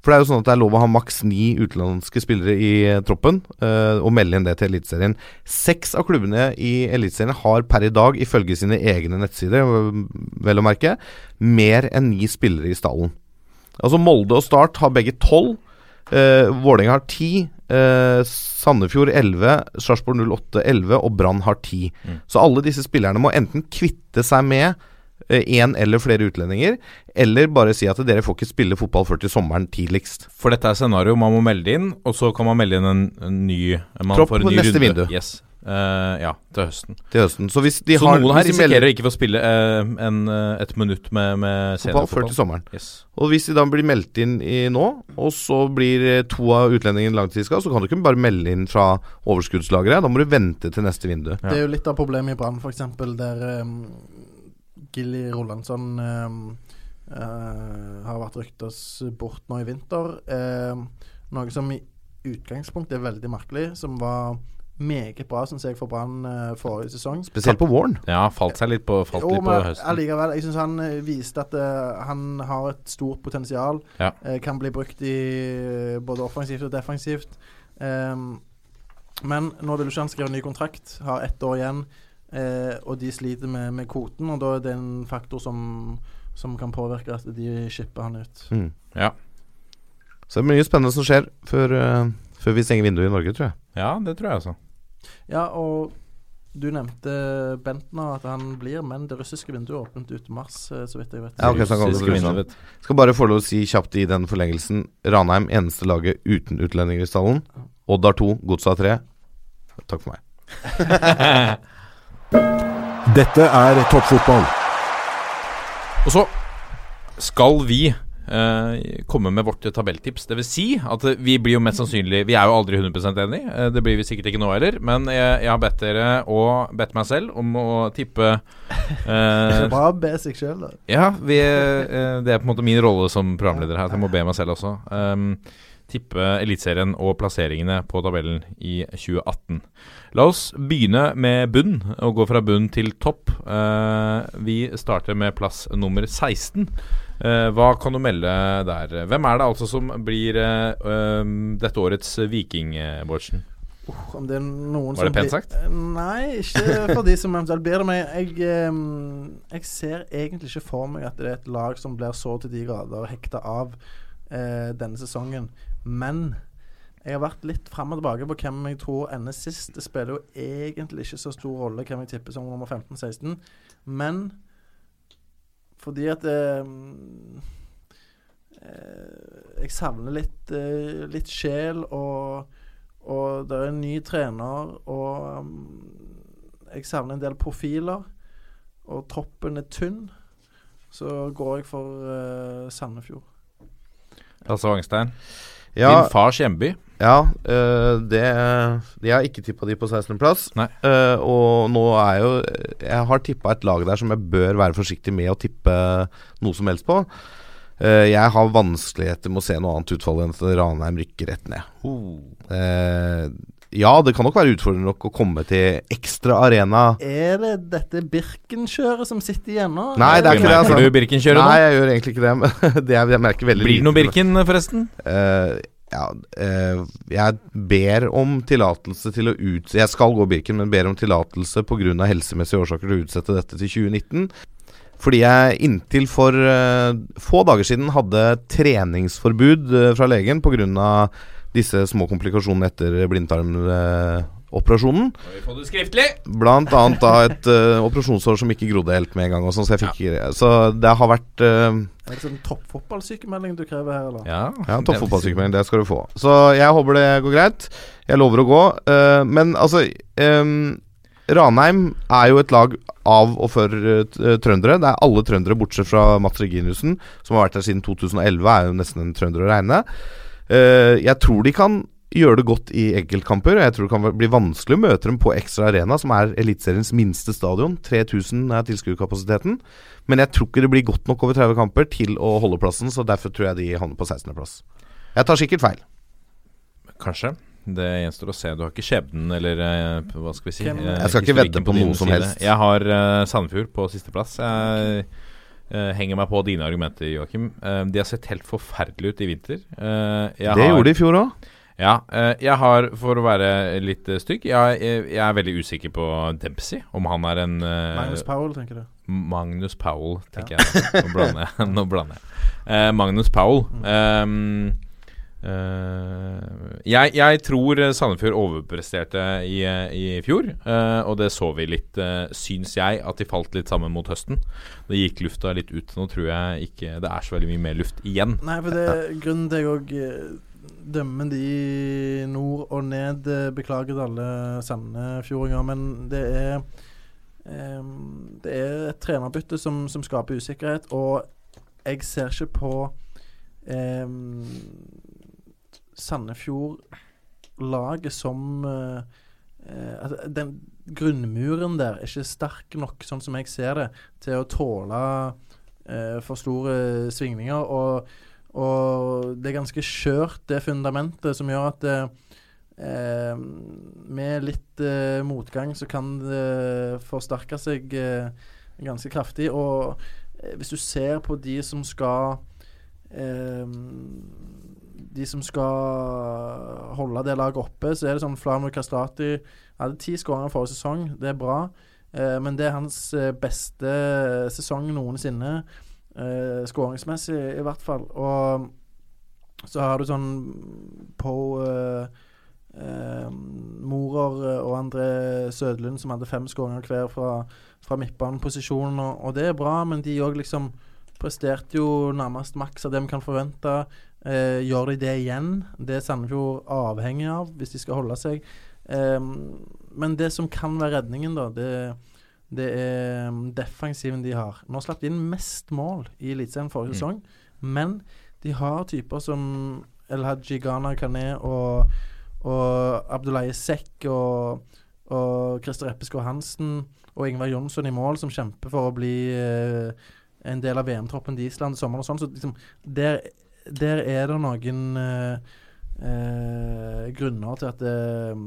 For det er jo sånn at det er lov å ha maks ni utenlandske spillere i eh, troppen, uh, og melde inn det til Eliteserien. Seks av klubbene i Eliteserien har per i dag, ifølge sine egne nettsider, øh, vel å merke, mer enn ni spillere i stallen. Altså Molde og Start har begge tolv. Uh, Vålerenga har ti. Eh, Sandefjord 11, Sarpsborg 08 11 og Brann har ti. Så alle disse spillerne må enten kvitte seg med én eller flere utlendinger, eller bare si at dere får ikke spille fotball før til sommeren tidligst. For dette er scenario man må melde inn, og så kan man melde inn en, en ny man Tropp får en ny neste runde. vindu. Yes. Uh, ja, til høsten. Til høsten. Så hvis de så har noen her hvis de melder- risikerer å ikke få spille uh, en, uh, et minutt med, med Fotball før til sommeren. Yes. Og hvis de da blir meldt inn i nå, og så blir eh, to av utlendingene langtidsskada, så kan du ikke bare melde inn fra overskuddslageret. Da må du vente til neste vindu. Det er jo litt av problemet i Brann, f.eks., der um, Gilly Rolandsson um, uh, har vært ryktes bort nå i vinter. Um, noe som i utgangspunktet er veldig merkelig, som var meget bra, syns jeg, for Brann uh, forrige sesong. Spesielt på våren. Ja, falt seg litt på, falt Jo, litt på men høsten. allikevel. Jeg syns han eh, viste at eh, han har et stort potensial. Ja. Eh, kan bli brukt i eh, både offensivt og defensivt. Ehm, men nå vil du ikke han skrive ny kontrakt, har ett år igjen, eh, og de sliter med, med kvoten. Og da er det en faktor som, som kan påvirke at de shipper han ut. Mm. Ja. Så det er mye spennende som skjer før, uh, før vi stenger vinduet i Norge, tror jeg. ja, det tror jeg altså. Ja, og du nevnte Bentner, at han blir, men det russiske vinduet er åpent ut mars, eh, så vidt jeg vet. Ja, okay, så. Skal bare få lov å si kjapt i den forlengelsen. Ranheim eneste laget uten utlendinger i stallen. Odd har to, Godset har tre. Takk for meg. Dette er toppfotball. Og så skal vi eh, komme med vårt tabelltips. Det vil si at vi blir jo mest sannsynlig Vi er jo aldri 100 enig. Eh, det blir vi sikkert ikke nå heller. Men jeg, jeg har bedt dere og bedt meg selv om å tippe eh, Bare be seg sjøl, da. Ja, vi, eh, det er på en måte min rolle som programleder her. At jeg må be meg selv også. Um, tippe Eliteserien og plasseringene på tabellen i 2018. La oss begynne med bunn, og gå fra bunn til topp. Eh, vi starter med plass nummer 16. Eh, hva kan du melde der? Hvem er det altså som blir eh, um, dette årets Viking, Bårdsen? Om det er noen Var det pent sagt? Nei, ikke for de som eventuelt blir det. Men jeg, jeg ser egentlig ikke for meg at det er et lag som blir så til de grader hekta av eh, denne sesongen. Men Jeg har vært litt fram og tilbake på hvem jeg tror ender sist. Det spiller jo egentlig ikke så stor rolle hvem jeg tipper som nummer 15-16, men fordi at eh, eh, Jeg savner litt, eh, litt sjel, og, og det er en ny trener, og um, jeg savner en del profiler, og troppen er tynn. Så går jeg for eh, Sandefjord. Lasse Wangstein. Ja, Din fars hjemby. ja øh, det Jeg har ikke tippa de på 16.-plass. Nei. Uh, og nå er jo Jeg har tippa et lag der som jeg bør være forsiktig med å tippe noe som helst på. Uh, jeg har vanskeligheter med å se noe annet utfall enn at Ranheim rykker rett ned. Eh, ja, det kan nok være utfordrende nok å komme til ekstra arena. Er det dette Birken-kjøret som sitter igjen nå? Nei, det er ikke det. Merker Altså. du Birkenkjøret nå? Nei, jeg gjør egentlig ikke det. Men det er, jeg merker veldig Blir det noe. Birken, forresten? Uh, ja, eh, jeg ber om tillatelse til å ut... Jeg skal gå Birken, men ber om tillatelse pga. helsemessige årsaker til å utsette dette til 2019. Fordi jeg inntil for eh, få dager siden hadde treningsforbud uh, fra legen pga. Disse små komplikasjonene etter blindtarmoperasjonen. Blant annet da et uh, operasjonsår som ikke grodde helt med en gang. Og sånn, så, jeg fikk, så det har vært uh, Er det sånn toppfotballsykemelding du krever her, eller? Ja, ja, toppfotballsykemelding, det skal du få. Så jeg håper det går greit. Jeg lover å gå. Uh, men altså um, Ranheim er jo et lag av og for trøndere. Det er alle trøndere bortsett fra Mats Reginiussen, som har vært der siden 2011. Er jo nesten en trønder å regne. Eh, jeg tror de kan gjøre det godt i enkeltkamper. og Jeg tror det kan bli vanskelig å møte dem på Ekstra Arena, som er Eliteseriens minste stadion. 3000 er tilskuerkapasiteten. Men jeg tror ikke det blir godt nok over 30 kamper til å holde plassen, så derfor tror jeg de havner på 16.-plass. Jeg tar sikkert feil. Kanskje. Det gjenstår å se. Du har ikke skjebnen, eller eh, hva skal vi si eh, Jeg skal ikke vedde på på noe som helst. Jeg har uh, Sandefjord på sisteplass. Jeg eh, henger meg på dine argumenter, Joakim. Uh, de har sett helt forferdelige ut i vinter. Uh, jeg det har- gjorde de i fjor òg. Ja, eh, jeg har, for å være litt stygg, jeg, jeg, jeg er veldig usikker på Dempsey. Om han er en Magnus Powell, tenker du? Magnus Powell, tenker jeg. Nå blander jeg. Nå blander jeg. Eh, Magnus Powell. ehm, eh, jeg, jeg tror Sandefjord overpresterte i, i fjor, eh, og det så vi litt, uh, syns jeg, at de falt litt sammen mot høsten. Det gikk lufta litt ut. Nå tror jeg ikke det er så veldig mye mer luft igjen. Nei, for det er grunnen til jeg òg dømmer de nord og ned. eh, Beklager til alle sandefjordinger, men det er em, Det er et trenerbytte som, som skaper usikkerhet, og jeg ser ikke på um, Sandefjord-laget som eh, eh, at Den grunnmuren der er ikke sterk nok, sånn som jeg ser det, til å tåle eh, for store svingninger. Og, og det er ganske skjørt, det fundamentet, som gjør at eh, med litt eh, motgang så kan det forsterke seg eh, ganske kraftig. Og hvis du ser på de som skal De som skal holde det laget oppe, så er det sånn Flamur Kastrati hadde ti skåringer forrige sesong. Det er bra. Eh, men det er hans eh, beste sesong noensinne. Eh, skåringsmessig, i hvert fall. Og så har du sånn på eh, eh, Morer og André Sødlund som hadde fem skåringer hver fra, fra midtbaneposisjon, og, og det er bra, men de òg liksom presterte jo nærmest maks av det vi kan forvente. Eh, gjør de det igjen? Det er Sandefjord avhengig av hvis de skal holde seg. Eh, men det som kan være redningen, da, det, det er mm, defensiven de har. Nå slapp de inn mest mål i Eliteserien forrige sesong, men de har typer som El Haji Ghana Kané og, og Abdullahi Sekk og, og Christer Eppeskår Hansen og Ingvar Jonsson i mål, som kjemper for å bli eh, en del av VM-troppen til Island i sommer og sånn. Så liksom, der, der er det noen uh, eh, grunner til at eh,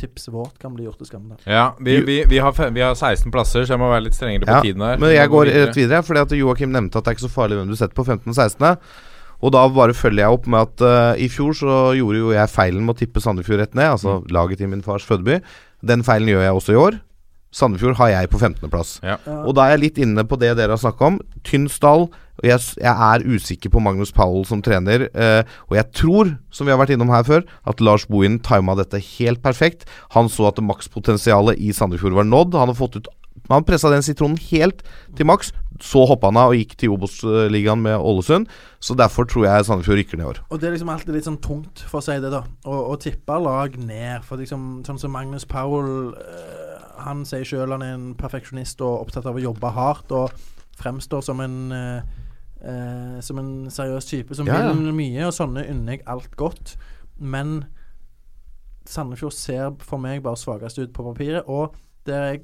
tipset vårt kan bli gjort til skamme. Ja, vi, vi, vi, har, fem, vi har 16 plasser, så jeg må være litt strengere på Ja, tiden her. men jeg går videre. rett videre, fordi at Joakim nevnte at det er ikke så farlig hvem du setter på 15.-16. Og da bare følger jeg opp med at uh, i fjor så gjorde jo jeg feilen med å tippe Sandefjord rett ned, altså Mm. laget i min fars fødeby. Den feilen gjør jeg også i år. Sandefjord har jeg på 15.-plass. Ja. Ja. Og da er jeg litt inne på det dere har snakka om. Tynn stall. Og jeg, jeg er usikker på Magnus Powell som trener. Eh, og jeg tror, som vi har vært innom her før, at Lars Bohin tima dette helt perfekt. Han så at makspotensialet i Sandefjord var nådd. Han har fått ut Han pressa den sitronen helt til maks. Så hoppa han av og gikk til Obos-ligaen med Ålesund. Så derfor tror jeg Sandefjord rykker ned i år. Og det er liksom alltid litt sånn tungt, for å si det, da, å, tippe lag ned. For liksom, sånn som Magnus Powell eh, Han sier sjøl han er en perfeksjonist og opptatt av å jobbe hardt og fremstår som en eh, eh, Som en seriøs type som Ja, ja. vil mye, og sånne unner jeg alt godt. Men Sandefjord ser for meg bare svakest ut på papiret. Og der jeg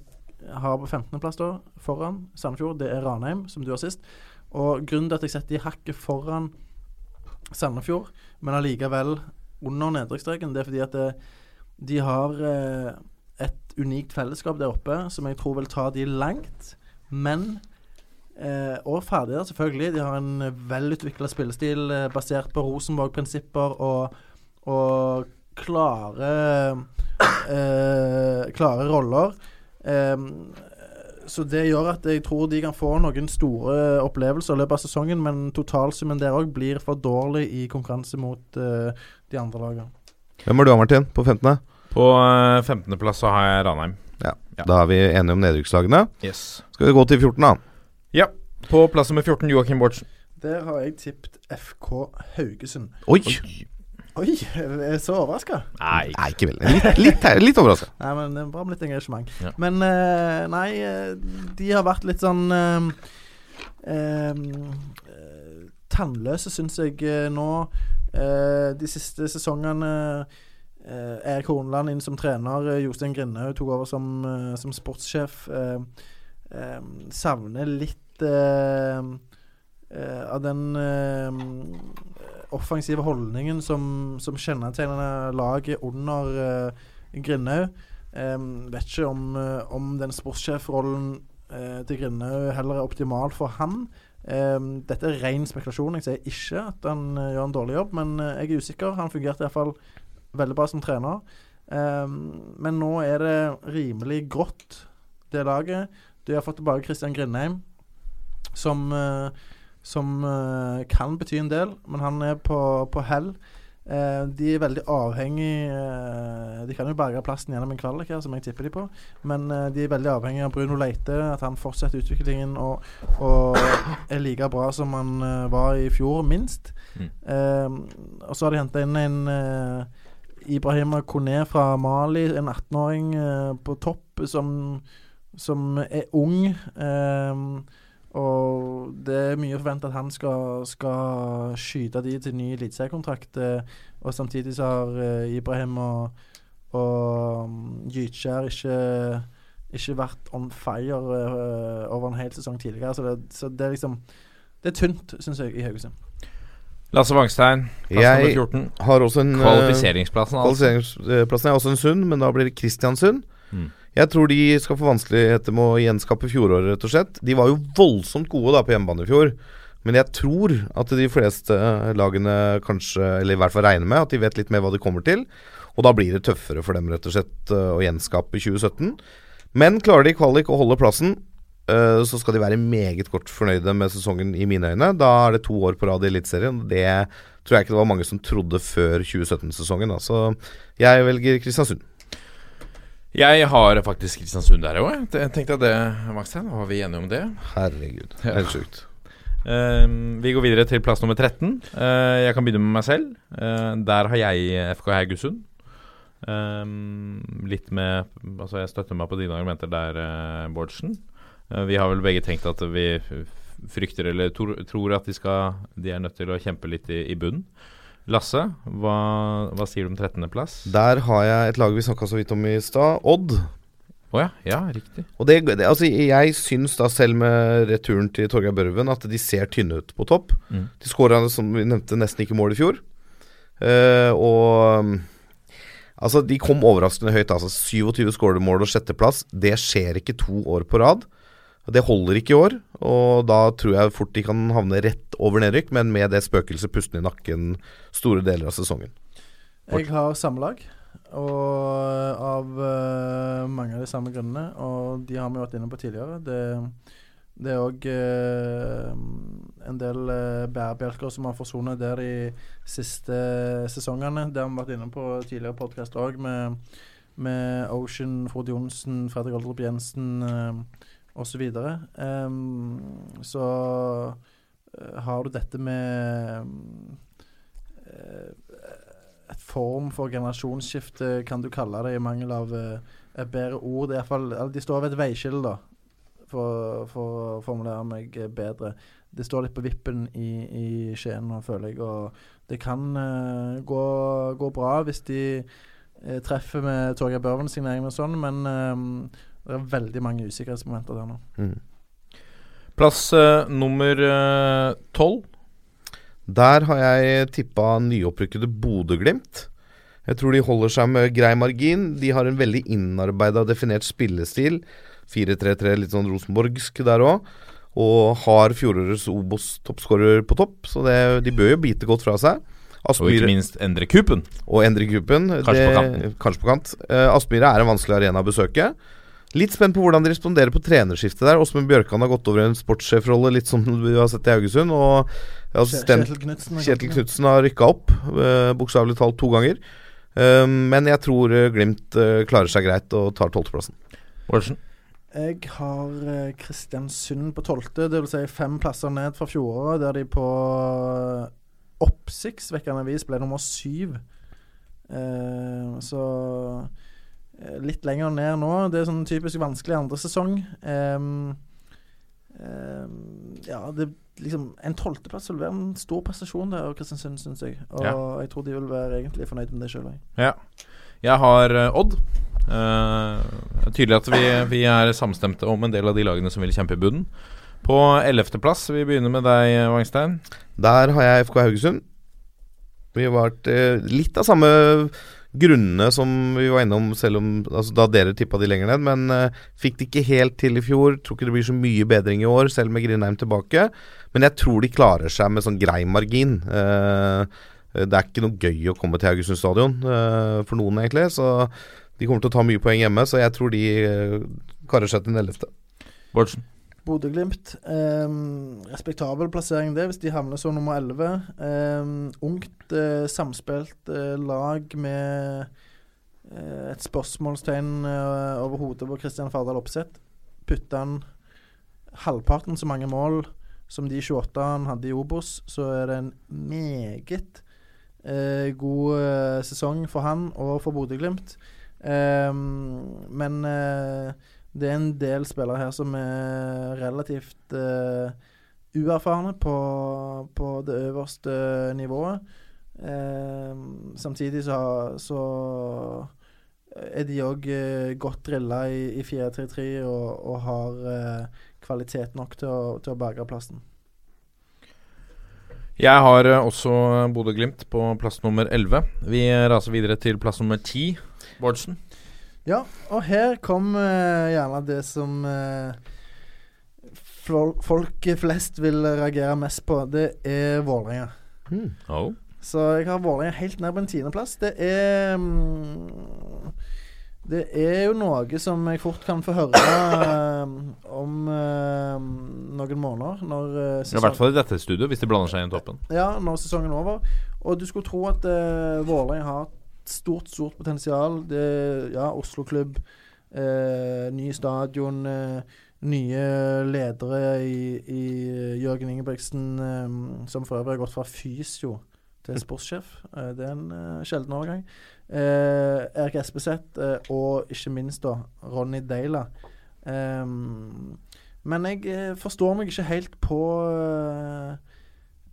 har på 15.-plass da, foran Sandefjord, det er Ranheim, som du har sist. Og grunnen til at jeg setter de hakket foran Sandefjord, men allikevel under nedrykksstreken, det er fordi at det, de har eh, et unikt fellesskap der oppe som jeg tror vil ta de langt. Men eh, Og ferdigere, selvfølgelig. De har en velutvikla spillestil eh, basert på Rosenborg-prinsipper og, og klare eh, Klare roller. Eh, så det gjør at jeg tror de kan få noen store opplevelser i løpet av sesongen, men totalsummen der òg blir for dårlig i konkurranse mot eh, de andre lagene. Hvem har du, Martin, på 15.? På eh, 15.-plass så har jeg Ranheim. Ja. Ja. Da er vi enige om nedrykkslagene. Yes. Skal vi gå til 14, da? Ja. På plass nummer 14 Joakim Bårdsen. Der har jeg tippet FK Haugesund. Oi! Oi, jeg er så overraska. Nei. Nei, ikke veldig. Litt, litt, litt overraska. Nei, men det er bra med litt engasjement. Ja. Men eh, nei, eh, de har vært litt sånn eh, eh, eh, Tannløse, syns jeg eh, nå. Eh, de siste sesongene eh, Erik Horneland inn som trener. eh, Jostein Grindhaug tok over som, eh, som sportssjef. Eh, eh, savner litt av den offensive holdningen som, som kjennetegner laget under Grindhaug. Vet ikke om, om den sportssjefrollen til Grindhaug heller er optimal for han. Eh, dette er ren spekulasjon. Jeg sier ikke at han gjør en dårlig jobb, men jeg er usikker. Han fungerte iallfall veldig bra som trener. Eh, men nå er det rimelig grått, det laget. De har fått tilbake Christian Grindheim, som eh, som eh, kan bety en del, men han er på, på hell. Eh, de er veldig avhengig eh, De kan jo berge plassen gjennom en kvalik, som jeg tipper de på, men eh, de er veldig avhengig av Bruno Leite, at han fortsetter utviklingen og, og er like bra som han eh, var i fjor, minst. Mm. Eh, og så har de henta inn en Ibrahima Kone fra Mali, en 18-åring eh, på topp, som, som er ung. Eh, og det er mye å forvente at han skal, skal skyte de til ny eliteseriekontrakt. Eh, og samtidig så har Ibrahim og, og Gytskjær ikke, ikke vært on fire over en hel sesong tidligere. Så det, så det er liksom Det er tynt, syns jeg, i Haugesund. Lasse Wangstein, plass nummer 14. har også en eh, Kvalifiseringsplassen, altså. Kvalifiseringsplassen er også en Sund, men da blir det Kristiansund. Mm. Jeg tror de skal få vanskeligheter med å gjenskape fjoråret, rett og slett. De var jo voldsomt gode da på hjemmebane i fjor. Men jeg tror at de fleste lagene kanskje, eller i hvert fall regner med, at de vet litt mer hva de kommer til. Og da blir det tøffere for dem rett og slett eh, å gjenskape 2017. Men klarer de kvalik å holde plassen, eh, så skal de være meget godt fornøyde med sesongen i mine øyne. Da er det to år på rad i Eliteserien. Det tror jeg ikke det var mange som trodde før 2017-sesongen. Så jeg velger Kristiansund. Jeg har faktisk Kristiansund der òg. Jeg tenkte at det, Wangstein, var vi enige om det? Herregud, helt sjukt. Uh, vi går videre til plass nummer 13. Uh, jeg kan begynne med meg selv. Uh, der har jeg FK Haugesund. Litt med Altså, jeg støtter meg på dine argumenter der, Bårdsen. Eh, vi har vel begge tenkt at vi frykter eller tror, at de, skal, de er nødt til å kjempe litt i, i bunnen. Lasse, hva, hva sier du om 13.-plass? Der har jeg et lag vi snakka så vidt om i stad. Odd. Oh ja. Ja, riktig. Og det, det, altså Jeg syns da selv med returen til Torgeir Børven at de ser tynne ut på topp. Mm. De skåra, som vi nevnte, nesten ikke mål i fjor. Uh, og Altså, de kom overraskende høyt. Altså 27 skåremål og sjetteplass. Det skjer ikke to år på rad. Det holder ikke i år, og da tror jeg fort de kan havne rett over nedrykk, men med det spøkelset pustende i nakken store deler av sesongen. Jeg har samme lag, og av uh, mange av de samme grunnene. Og de har vi vært inne på tidligere. Det, det er òg en del uh, bærebjelker som har forsvunnet der de siste sesongene. Det har vi vært inne på tidligere podkast òg, med, med Ocean, Frode Johnsen, Fredrik Oldrup Jensen uh, osv. Så, um, så uh, har du dette med uh, et form for generasjonsskifte, kan du kalle det, i mangel av uh, et bedre ord. Det er fall, de står ved et veiskille, da, for, for å formulere meg bedre. Det står litt på vippen i, i Skien nå, føler jeg. Og det kan uh, gå, gå, bra hvis de uh, treffer med Torgeir Børvens signering og sånn, men uh, det er veldig mange usikkerhetsmomenter der nå. Mm. Plass nummer tolv. Der har jeg tippa nyopprykkede Bodø-Glimt. Jeg tror de holder seg med grei margin. De har en veldig innarbeida og definert spillestil. 4-3-3, litt sånn rosenborgsk der òg. Og har fjorårets Obos-toppskårer på topp, så det, de bør jo bite godt fra seg. Aspmyr, og ikke minst Endre Kupen. Og Endre Kupen. Kanskje det, på kant. Kanskje på kant. Uh, Aspmyra er en vanskelig arena å besøke. Litt spent på hvordan de responderer på trenerskiftet der. Åsmund Bjørkan har gått over en sportssjefrolle, litt som vi har sett i Haugesund. Og assistent Kjetil Knutsen har rykka opp, uh, bokstavelig talt to ganger. Uh, men jeg tror uh, Glimt uh, klarer seg greit og tar tolvteplassen. Jeg har Kristiansund på tolvte, dvs. Si fem plasser ned fra fjoråret, der de på oppsiktsvekkende vis ble nummer syv. så litt lenger ned nå. Det er sånn typisk vanskelig andre sesong. Um, um, ja, det liksom En tolvteplass vil være en stor prestasjon der, Kristiansund, syns jeg. Og ja. jeg tror de vil være egentlig fornøyd med det sjøl. Ja. Jeg har uh, Odd. Uh, tydelig at vi, vi, er samstemte om en del av de lagene som vil kjempe i bunnen. På ellevteplass, vi begynner med deg, Wangstein. Der har jeg FK Haugesund. Vi har vært uh, litt av samme grunnene som vi var innom, selv om altså, da dere tippa de lenger ned. Men uh, fikk det ikke helt til i fjor. Tror ikke det blir så mye bedring i år, selv med Grindheim tilbake. Men jeg tror de klarer seg med sånn grei margin. Uh, det er ikke noe gøy å komme til Haugesund stadion uh, for noen, egentlig. Så de kommer til å ta mye poeng hjemme, så jeg tror de karer seg til den ellevte. Bårdsen? Bodø-Glimt. Um, respektabel plassering, det, hvis de havner som nummer 11. Um, ungt, uh, samspilt uh, lag med uh, et spørsmålstegn over hodet på Kristian Fardal Opseth. Putter han halvparten så mange mål som de 28 han hadde i Obos, så er det en meget god sesong for han og for Bodø-Glimt. men det er en del spillere her som er relativt uh, uerfarne på, på, det øverste nivået. Uh, samtidig så, så, er de òg uh, godt drilla i, i 4-3-3 og, og, har kvalitet nok til å, til å berge plassen. Jeg har også Bodø-Glimt på plass nummer 11. Vi raser videre til plass nummer 10. Bårdsen? Ja, og her kom uh, gjerne det som uh, folk flest vil reagere mest på. Det er Vålerenga. Mm. Oh. Så jeg har Vålerenga helt ned på en tiendeplass. Det er um, Det er jo noe som jeg fort kan få høre uh, om noen måneder. Når, I hvert fall i dette studioet, hvis de blander seg inn i toppen. Ja, når sesongen er over. Og du skulle tro at uh, Vålerenga har stort, stort potensial. Det, ja, Oslo-klubb, eh, ny stadion, eh, nye ledere i, i Jørgen Ingebrigtsen, eh, som for øvrig har gått fra fysio til sportssjef. Eh, det er en eh, sjelden overgang. Eh, Erik Espeseth og ikke minst da Ronny Deila. men jeg forstår meg ikke helt på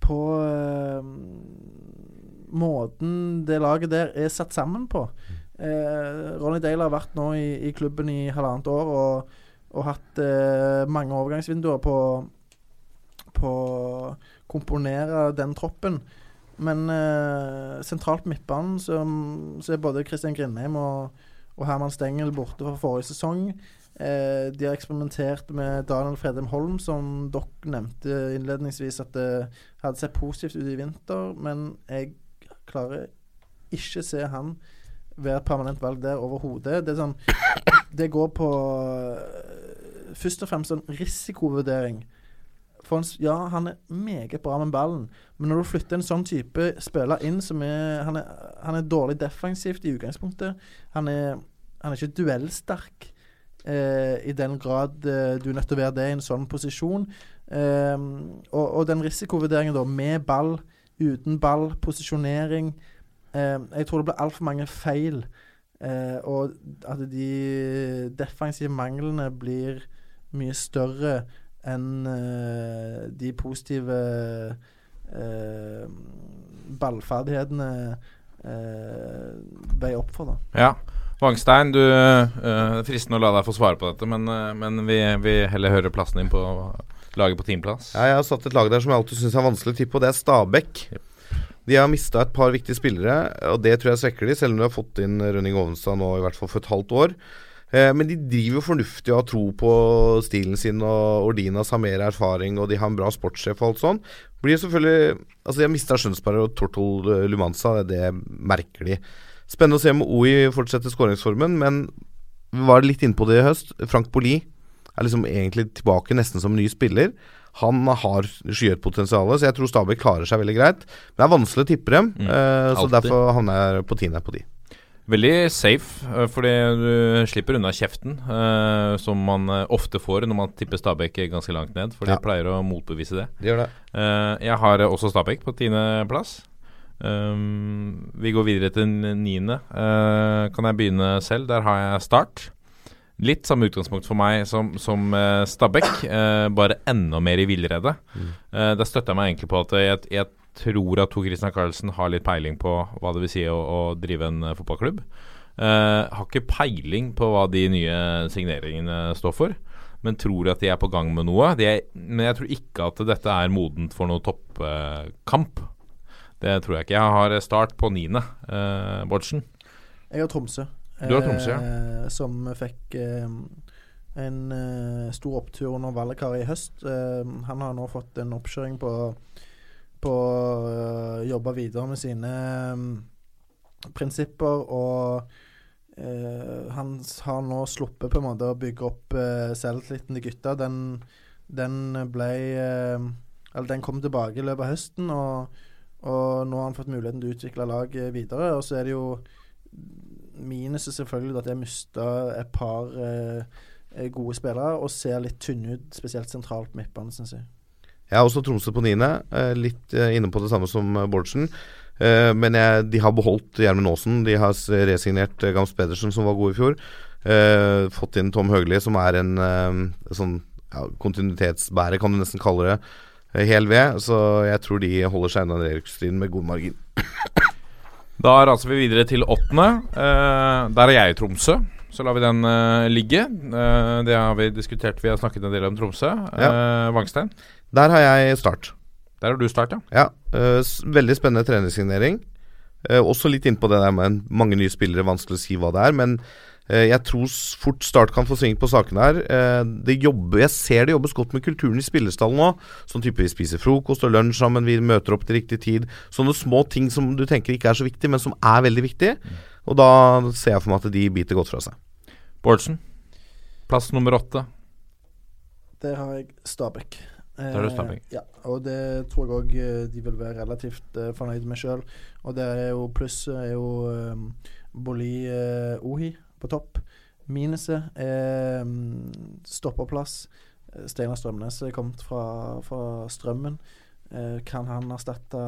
på måten det laget der er satt sammen på. Eh, Ronny Dale har vært nå i, i, klubben i halvannet år og, og hatt eh, mange overgangsvinduer på på komponere den troppen. Men eh, sentralt midtbanen så, så, er både Christian Grindheim og, og Herman Stengel borte fra forrige sesong. Eh, de har eksperimentert med Daniel Fredheim Holm, som dere nevnte innledningsvis at det hadde sett positivt ut i vinter. Men jeg klarer ikke se han være permanent valg der overhodet. Det sånn Det går på øh, først og fremst en risikovurdering. For han, ja, han er meget bra med ballen, men når du flytter en sånn type spiller inn som er Han er, han er dårlig defensivt i utgangspunktet. Han er, han er ikke duellsterk eh, i den grad eh, du er nødt til å være det i en sånn posisjon. Eh, og, og den risikovurderingen da, med ball, uten ball, posisjonering Eh, Jeg tror det blir altfor mange feil. eh, og at de defensive manglene blir mye større enn eh, de positive eh, ballferdighetene uh, veier opp for. da. Ja. Vangstein, du øh, Det er fristende å la deg få svare på dette, men, men vi, vi heller hører plassen din på laget på teamplass. Ja, jeg har satt et lag der som jeg alltid syns er vanskelig å tippe, og det er Stabæk. De har mista et par viktige spillere, og det tror jeg svekker de, selv om de har fått inn Rønning Ovenstad nå i hvert fall for et halvt år. Eh, men de driver jo fornuftig og har tro på stilen sin, og Ordinas har mer erfaring, og de har en bra sportssjef og alt sånn. Blir selvfølgelig Altså, de har mista Skjønsberg og Tortol eh, Lumanza, det merker de. Spennende å se om OI fortsetter skåringsformen, men vi var litt inne på det i høst. Frank Poli er liksom egentlig tilbake nesten som ny spiller. Han har skyhøyt potensial, så jeg tror Stabæk klarer seg veldig greit. Men det er vanskelig å tippe dem, Mm, uh, så derfor havner jeg på tiende på de. Veldig safe, øh, fordi du slipper unna kjeften, uh, som man ofte får når man tipper Stabæk ganske langt ned, for de Ja. pleier å motbevise det. De gjør det. Uh, jeg har også Stabæk på tiendeplass. Um, vi går videre til niende. Eh, kan jeg begynne selv? Der har jeg Start. Litt samme utgangspunkt for meg som, som uh, Stabæk, uh, bare enda mer i villrede. Eh, der støtter jeg meg egentlig på at jeg, jeg tror at Tor Christian Carlsen har litt peiling på hva det vil si å, å drive en eh, fotballklubb. Eh, har ikke peiling på hva de nye signeringene står for, men tror at de er på gang med noe. De er, men jeg tror ikke at dette er modent for noe toppkamp. det tror jeg ikke. Jeg har Start på niende, uh, Bårdsen. Jeg har Tromsø. Du er Tromsø, ja. eh, som fikk eh, en eh, stor opptur under Vallekar i høst. Han har nå fått en oppkjøring på på å jobbe videre med sine mm, prinsipper, og eh, han har nå sluppet på en måte å bygge opp uh, selvtilliten til gutta. Den, den ble eh, Eller den kom tilbake i løpet av høsten, og, og nå har han fått muligheten til å utvikle laget videre. Og så er det jo minuset selvfølgelig at jeg mista et par eh, gode spillere, og ser litt tynne ut, spesielt sentralt på midtbanen, syns jeg. Jeg har også Tromsø på niende. eh, litt eh, inne på det samme som eh, Bårdsen. Eh, men jeg, de har beholdt Gjermund Aasen. De har resignert eh, Gams Pedersen, som var god i fjor. Eh, fått inn Tom Høgli, som er en eh, sånn ja, kontinuitetsbærer, kan du nesten kalle det. eh, Hel ved. Så jeg tror de holder seg unna nedrykksstriden med god margin. Da raser vi videre til åttende. Eh, der er jeg i Tromsø. Så lar vi den eh, ligge. Eh, det har vi diskutert. Vi har snakket en del om Tromsø. Eh, Vangstein, Der har jeg Start. der har du start, ja. Ja, veldig spennende trenersignering. Også litt innpå det der med mange nye spillere, vanskelig å si hva det er. Men jeg tror fort Start kan få sving på sakene her. Eh, jobber, jeg ser det jobbes godt med kulturen i spillestallen nå. Sånn type vi spiser frokost og lunsj sammen, vi møter opp til riktig tid. Sånne små ting som du tenker ikke er så viktig, men som er veldig viktig. Og da ser jeg for meg at de biter godt fra seg. Bårdsen, plass nummer åtte. Der har jeg Stabæk. Der har du Stabæk. Eh, ja, og det tror jeg òg de vil være relativt eh, fornøyd med sjøl. Og det er jo plusset er jo um, Boli eh, Ohi på topp. Minuset er um, stopperplass. Eh, Steinar Strømnes er kommet fra, fra Strømmen. Eh, kan han erstatte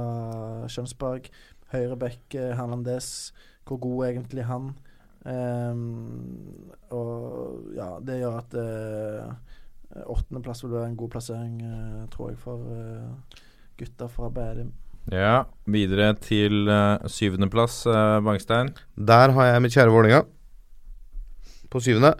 Skjønsberg? Høyrebekk eh, Hernandez. Hvor god er egentlig han? Um, og ja, det gjør at eh, Åttendeplass vil være en god plassering, eh, tror jeg, for eh, gutta fra Bærum. Ja, videre til uh, syvendeplass, uh, Bangstein. Der har jeg mitt kjære Vålerenga på syvende.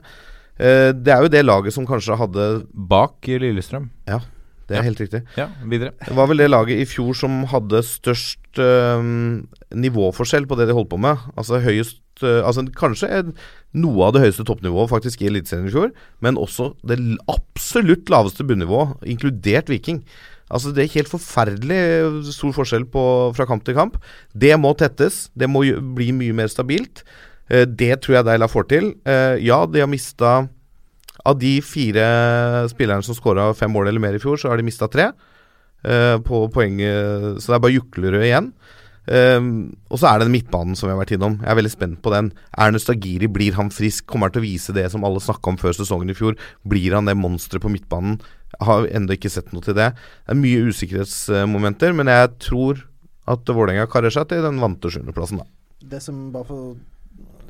Eh, det er jo det laget som kanskje hadde Bak Lillestrøm. Ja, det er Ja. helt riktig. Ja, videre. Det var vel det laget i fjor som hadde størst øhm, nivåforskjell på det de holdt på med. Altså høyest øh, Altså kanskje en, noe av det høyeste toppnivået faktisk i Eliteserien i fjor, men også det absolutt laveste bunnivået, inkludert Viking. Altså Det er helt forferdelig stor forskjell på, fra kamp til kamp. Det må tettes. Det må bli mye mer stabilt. Eh, det tror jeg Deila får til. Eh, ja, de har mista Av de fire spillerne som skåra fem mål eller mer i fjor, så har de mista tre. eh, på poeng, eh, så det er bare Juklerød igjen. Og så er det den midtbanen som vi har vært innom. Jeg er veldig spent på den. Ernest Agiri, blir han frisk? Kommer han til å vise det som alle snakka om før sesongen i fjor? Blir han det monsteret på midtbanen? Jeg har ennå ikke sett noe til det. Det er mye usikkerhetsmomenter, men jeg tror at Vålerenga karer seg til den vante sjuendeplassen, da. Det som, bare for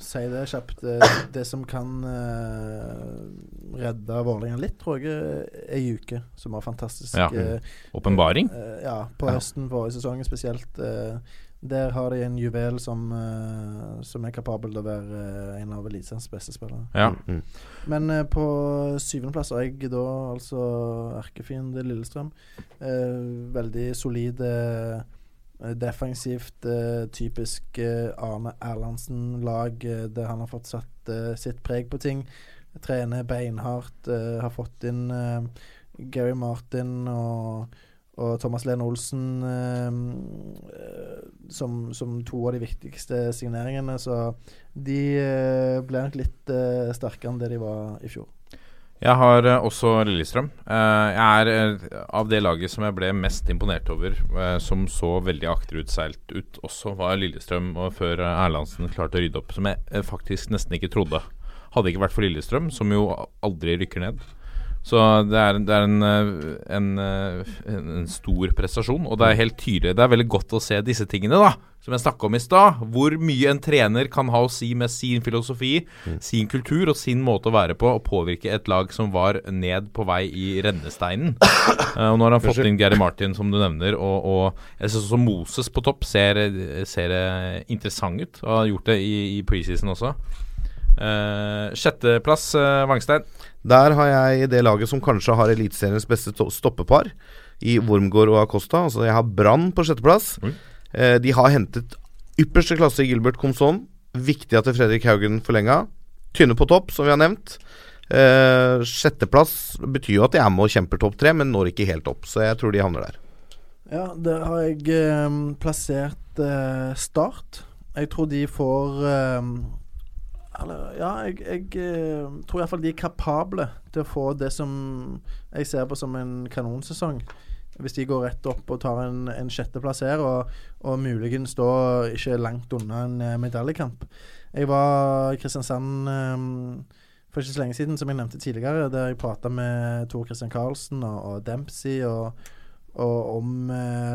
si det kjapt, det, det som kan uh, redde Vålerenga litt, tror jeg er Juke, som har fantastisk. Ja. eh, Åpenbaring. eh, ja, på Ja. høsten forrige sesong spesielt. Uh, der har de en juvel som, eh, som er kapabel til å være eh, en av Eliteseriens beste spillere. Ja. Mm. Men eh, på syvendeplass har jeg da altså erkefiende Lillestrøm. Eh, veldig solide eh, defensivt, eh, typisk eh, Arne Erlandsen-lag, eh, der han har fått satt eh, sitt preg på ting. Trener beinhardt, eh, har fått inn eh, Gary Martin og, og Thomas Lene Olsen eh, eh, som, som to av de viktigste signeringene. Så de eh, ble nok litt eh, sterkere enn det de var i fjor. Jeg har eh, også Lillestrøm. Eh, jeg er eh, av det laget som jeg ble mest imponert over, som så veldig akterutseilt ut også, var Lillestrøm. Og før Erlandsen klarte å rydde opp, som jeg faktisk nesten ikke trodde. Hadde det ikke vært for Lillestrøm, som jo aldri rykker ned. Så det er, det er en, eh, en, eh, en, en stor prestasjon, og det er helt tydelig Det er veldig godt å se disse tingene, da, som jeg snakka om i stad. Hvor mye en trener kan ha å si med sin filosofi, sin kultur og sin måte å være på, og påvirke et lag som var ned på vei i rennesteinen. Uh, og nå har han fått inn Gary Martin, som du nevner, og, og jeg synes også Moses på topp ser, ser interessant ut, og har gjort det i, i preseason også. Uh, Sjetteplass, uh, Wangstein. Der har jeg det laget som kanskje har Eliteseriens beste stoppepar, i Wormgård og Acosta. Altså jeg har Brann på sjetteplass. Eh, de har hentet ypperste klasse i Gilbert Comson. Viktig at Fredrik Haugen forlenga. Tynne på topp, som vi har nevnt. Eh, sjetteplass betyr jo at de er med og kjemper topp tre, men når ikke helt opp. Så jeg tror de havner der. Ja, der har jeg eh, plassert eh, Start. Jeg tror de får eh, Eller ja, jeg, jeg eh, tror iallfall de er kapable til å få det som jeg ser på som en kanonsesong. Hvis de går rett opp og tar en, en sjetteplass her, og, og muligens da ikke langt unna en eh, medaljekamp. Jeg var i Kristiansand eh, for ikke så lenge siden, som jeg nevnte tidligere, der jeg prata med Tor Christian Karlsen og, og Dempsey. og og om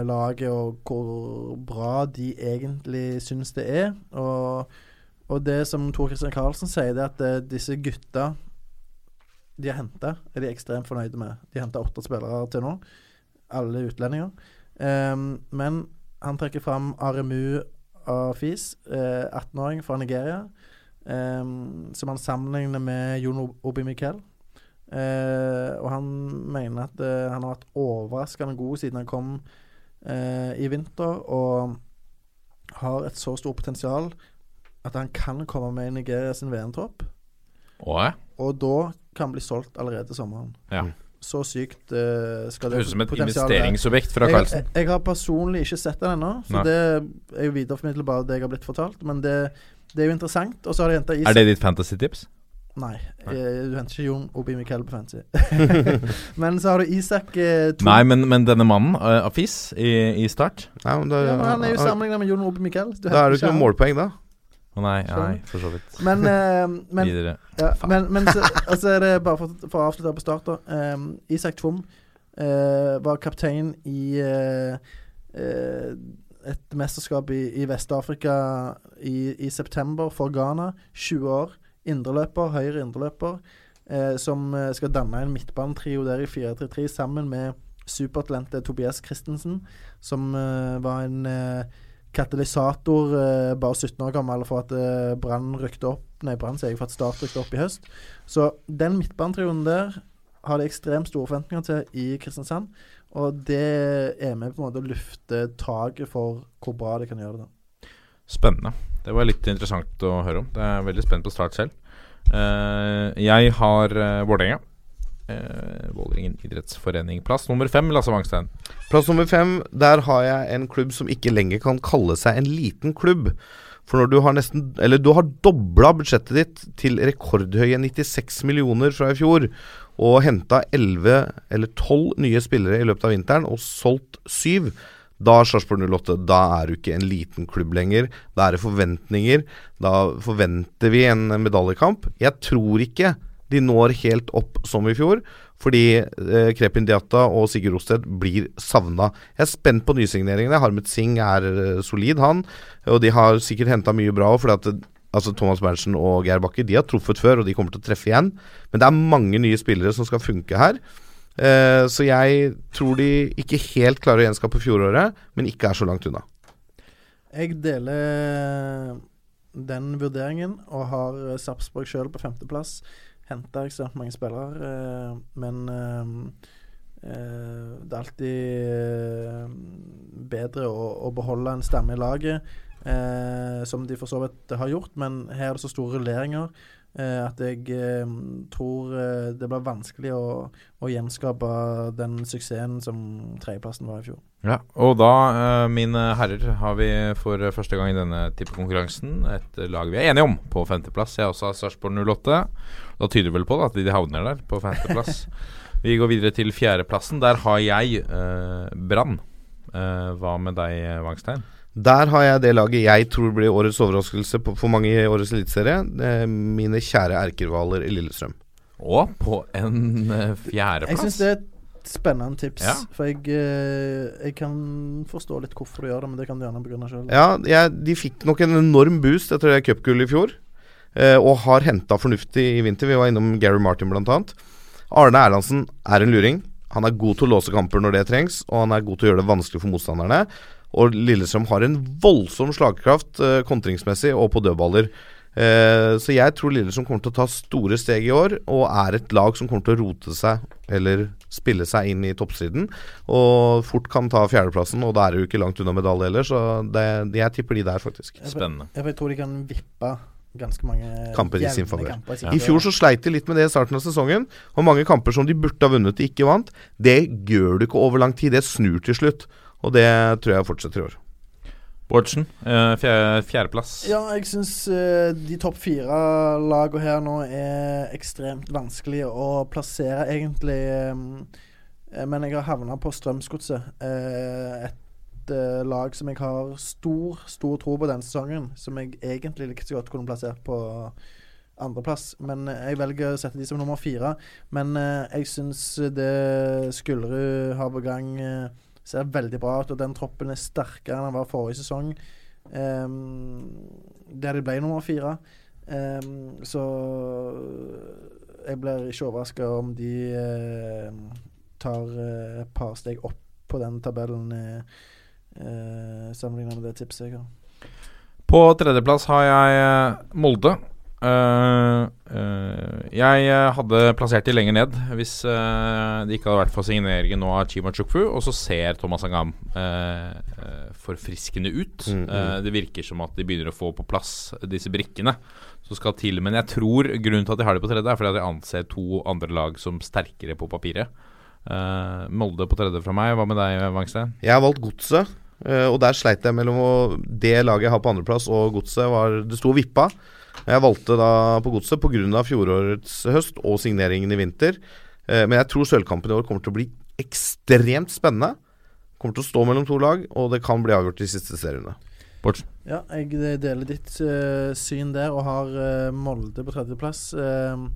laget og hvor bra de egentlig syns det er. Og, og det som Tor Christian Karlsen sier, det er at det, disse gutta de har henta, er de ekstremt fornøyde med. De har henta åtte spillere til nå. Alle utlendinger. Um, men han trekker fram Aremu Afis, eh, 18-åring fra Nigeria, um, som han sammenligner med Jon Obi Miquel. Uh, og han mener at uh, han har vært overraskende god siden han kom uh, i vinter, og har et så stort potensial at han kan komme med i Nigeria sin VM-tropp. Og da kan han bli solgt allerede sommeren. Ja. Så sykt uh, skal det Høres ut som et investeringsobjekt fra Jeg, Carlsen. jeg, jeg har personlig ikke sett den ennå, så Nei. det er jo videreformidlet bare det jeg har blitt fortalt. Men det, det er jo interessant. Og så har de henta Er det ditt fantasy-tips? Nei, eh, du henter ikke Jon Obi Miquel på fancy. men så har du Isak eh, Nei, men, men denne mannen, uh, Afis, i, i start Nei, men da, ja, men Han er jo sammenligna med Jon Obi Miquel. Da er det ikke noe målpoeng, da. Nei, nei, for så vidt. Men, eh, men, Videre. ja, men, men så, altså er det bare for, for å avslutte på start, da. Um, Isak Tvom eh, var kaptein i eh, eh, et mesterskap i, i Vest-Afrika i, i september for Ghana. 20 år. Indreløper, høyre indreløper. Eh, som eh, skal danne en midtbanetrio der i 4-3-3 sammen med supertalentet Tobias Christensen, som eh, var en eh, katalysator eh, bare 17 år gammel for at eh, Brann rykte opp Nei, Brann sier jeg for at Start rykte opp i høst. Så den midtbanetrioen der har de ekstremt store forventninger til i Kristiansand. Og det er med på en måte å lufte taket for hvor bra de kan gjøre det. da. Spennende. Det var litt interessant å høre om. Det er veldig spent på start selv. Uh, jeg har uh, Vålerenga. Eh, Vålerengen idrettsforening. Plass nummer fem, Lasse Wangstein. Plass nummer fem, der har jeg en klubb som ikke lenger kan kalle seg en liten klubb. For når du har nesten Eller du har dobla budsjettet ditt til rekordhøye 96 millioner fra i fjor, og henta 11 eller 12 nye spillere i løpet av vinteren, og solgt 7 da Sarpsborg 08 Da er du ikke en liten klubb lenger. Da er det forventninger. Da forventer vi en medaljekamp. Jeg tror ikke de når helt opp som i fjor, fordi eh, Krepin Diatta og Sigurd Rosted blir savna. Jeg er spent på nysigneringene. Harmet Singh er eh, solid, han. Og de har sikkert henta mye bra òg, fordi at Altså Thomas Berntsen og Geir Bakke De har truffet før, og de kommer til å treffe igjen. Men det er mange nye spillere som skal funke her. Eh, så jeg tror de ikke helt klarer å gjenskape fjoråret, men ikke er så langt unna. Jeg deler den vurderingen og har eh, Sarpsborg sjøl på femteplass. Henta ekstremt mange spillere, eh, men eh, eh, det er alltid bedre å, å beholde en stemme i laget, som de for så vidt har gjort, men her er det så store rulleringer. Eh, at jeg eh, tror eh, det blir vanskelig å, å gjenskape den suksessen som tredjeplassen var i fjor. Ja, og da, mine herrer, har vi for første gang i denne tippekonkurransen et lag vi er enige om på femteplass. Jeg også har Sarpsborg 08. Da tyder det vel på da, at de havner der, på femteplass. vi går videre til fjerdeplassen. Der har jeg eh, Brann. Eh, hva med deg, Wangstein? Der har jeg det laget jeg tror blir årets overraskelse på, for mange i årets eliteserie. Eh, mine kjære erkerivaler i Lillestrøm. Og på en fjerdeplass. Jeg syns det er et spennende tips. Ja. For jeg, eh, jeg kan forstå litt hvorfor du gjør det, men det kan du gjerne begrunne sjøl. Ja, jeg, de fikk nok en enorm boost etter det cupgullet i fjor. Eh, og har henta fornuftig i vinter. Vi var innom Gary Martin bl.a. Arne Erlandsen er en luring. Han er god til å låse kamper når det trengs, og han er god til å gjøre det vanskelig for motstanderne. Og Lillestrøm har en voldsom slagkraft eh, kontringsmessig og på dødballer. Eh, så jeg tror Lillestrøm kommer til å ta store steg i år, og er et lag som kommer til å rote seg, eller spille seg inn i toppstriden. Og fort kan ta fjerdeplassen, og da er det jo ikke langt unna medalje heller, så det, jeg tipper de der, faktisk. Spennende. Jeg, jeg tror de kan vippe ganske mange Kamper i sin favør. i I fjor så sleit de litt med det i starten av sesongen. Og mange kamper som de burde ha vunnet, de ikke vant. Det gjør du ikke over lang tid. Det snur til slutt. Og det tror jeg fortsetter i år. Bårdsen, eh, fjerde, fjerdeplass. Ja, jeg syns eh, de topp fire-lagene her nå er ekstremt vanskelig å plassere, egentlig. eh, men jeg har havna på Strømsgodset. Eh, et lag som jeg har stor, stor tro på denne sesongen. Som jeg egentlig likte så godt kunne plassert på andreplass. Men jeg velger å sette de som nummer fire. Men jeg syns det Skullerud har på gang, ser veldig bra ut. Og den troppen er sterkere enn den var forrige sesong. Um, der de ble nummer fire. Um, så jeg blir ikke overraska om de uh, tar eh, et par steg opp på den tabellen uh, sammenlignet med det tipset jeg har. På tredjeplass har jeg eh, Molde. Eh, jeg eh, hadde plassert de lenger ned hvis uh, det ikke hadde vært for signeringen nå av Chima Chukwu. Og så ser Thomas Angam forfriskende ut. Mm, mm. Det virker som at de begynner å få på plass disse brikkene som skal til. Men jeg tror grunnen til at de har det på tredje, er fordi at jeg anser to andre lag som sterkere på papiret. Molde på tredje fra meg. Hva med deg, Wangstein? Jeg har valgt Godset, og der sleit jeg mellom å, det laget jeg har på andreplass og Godset. Det sto og vippa. Jeg valgte da på Godset pga. fjorårets høst og signeringen i vinter. Eh, Men jeg tror sølvkampen i år kommer til å bli ekstremt spennende. Kommer til å stå mellom to lag, og det kan bli avgjort i siste seriene. Bårdsen? Ja, jeg eh, deler ditt uh, syn der og har uh, Molde på tredjeplass. Uh,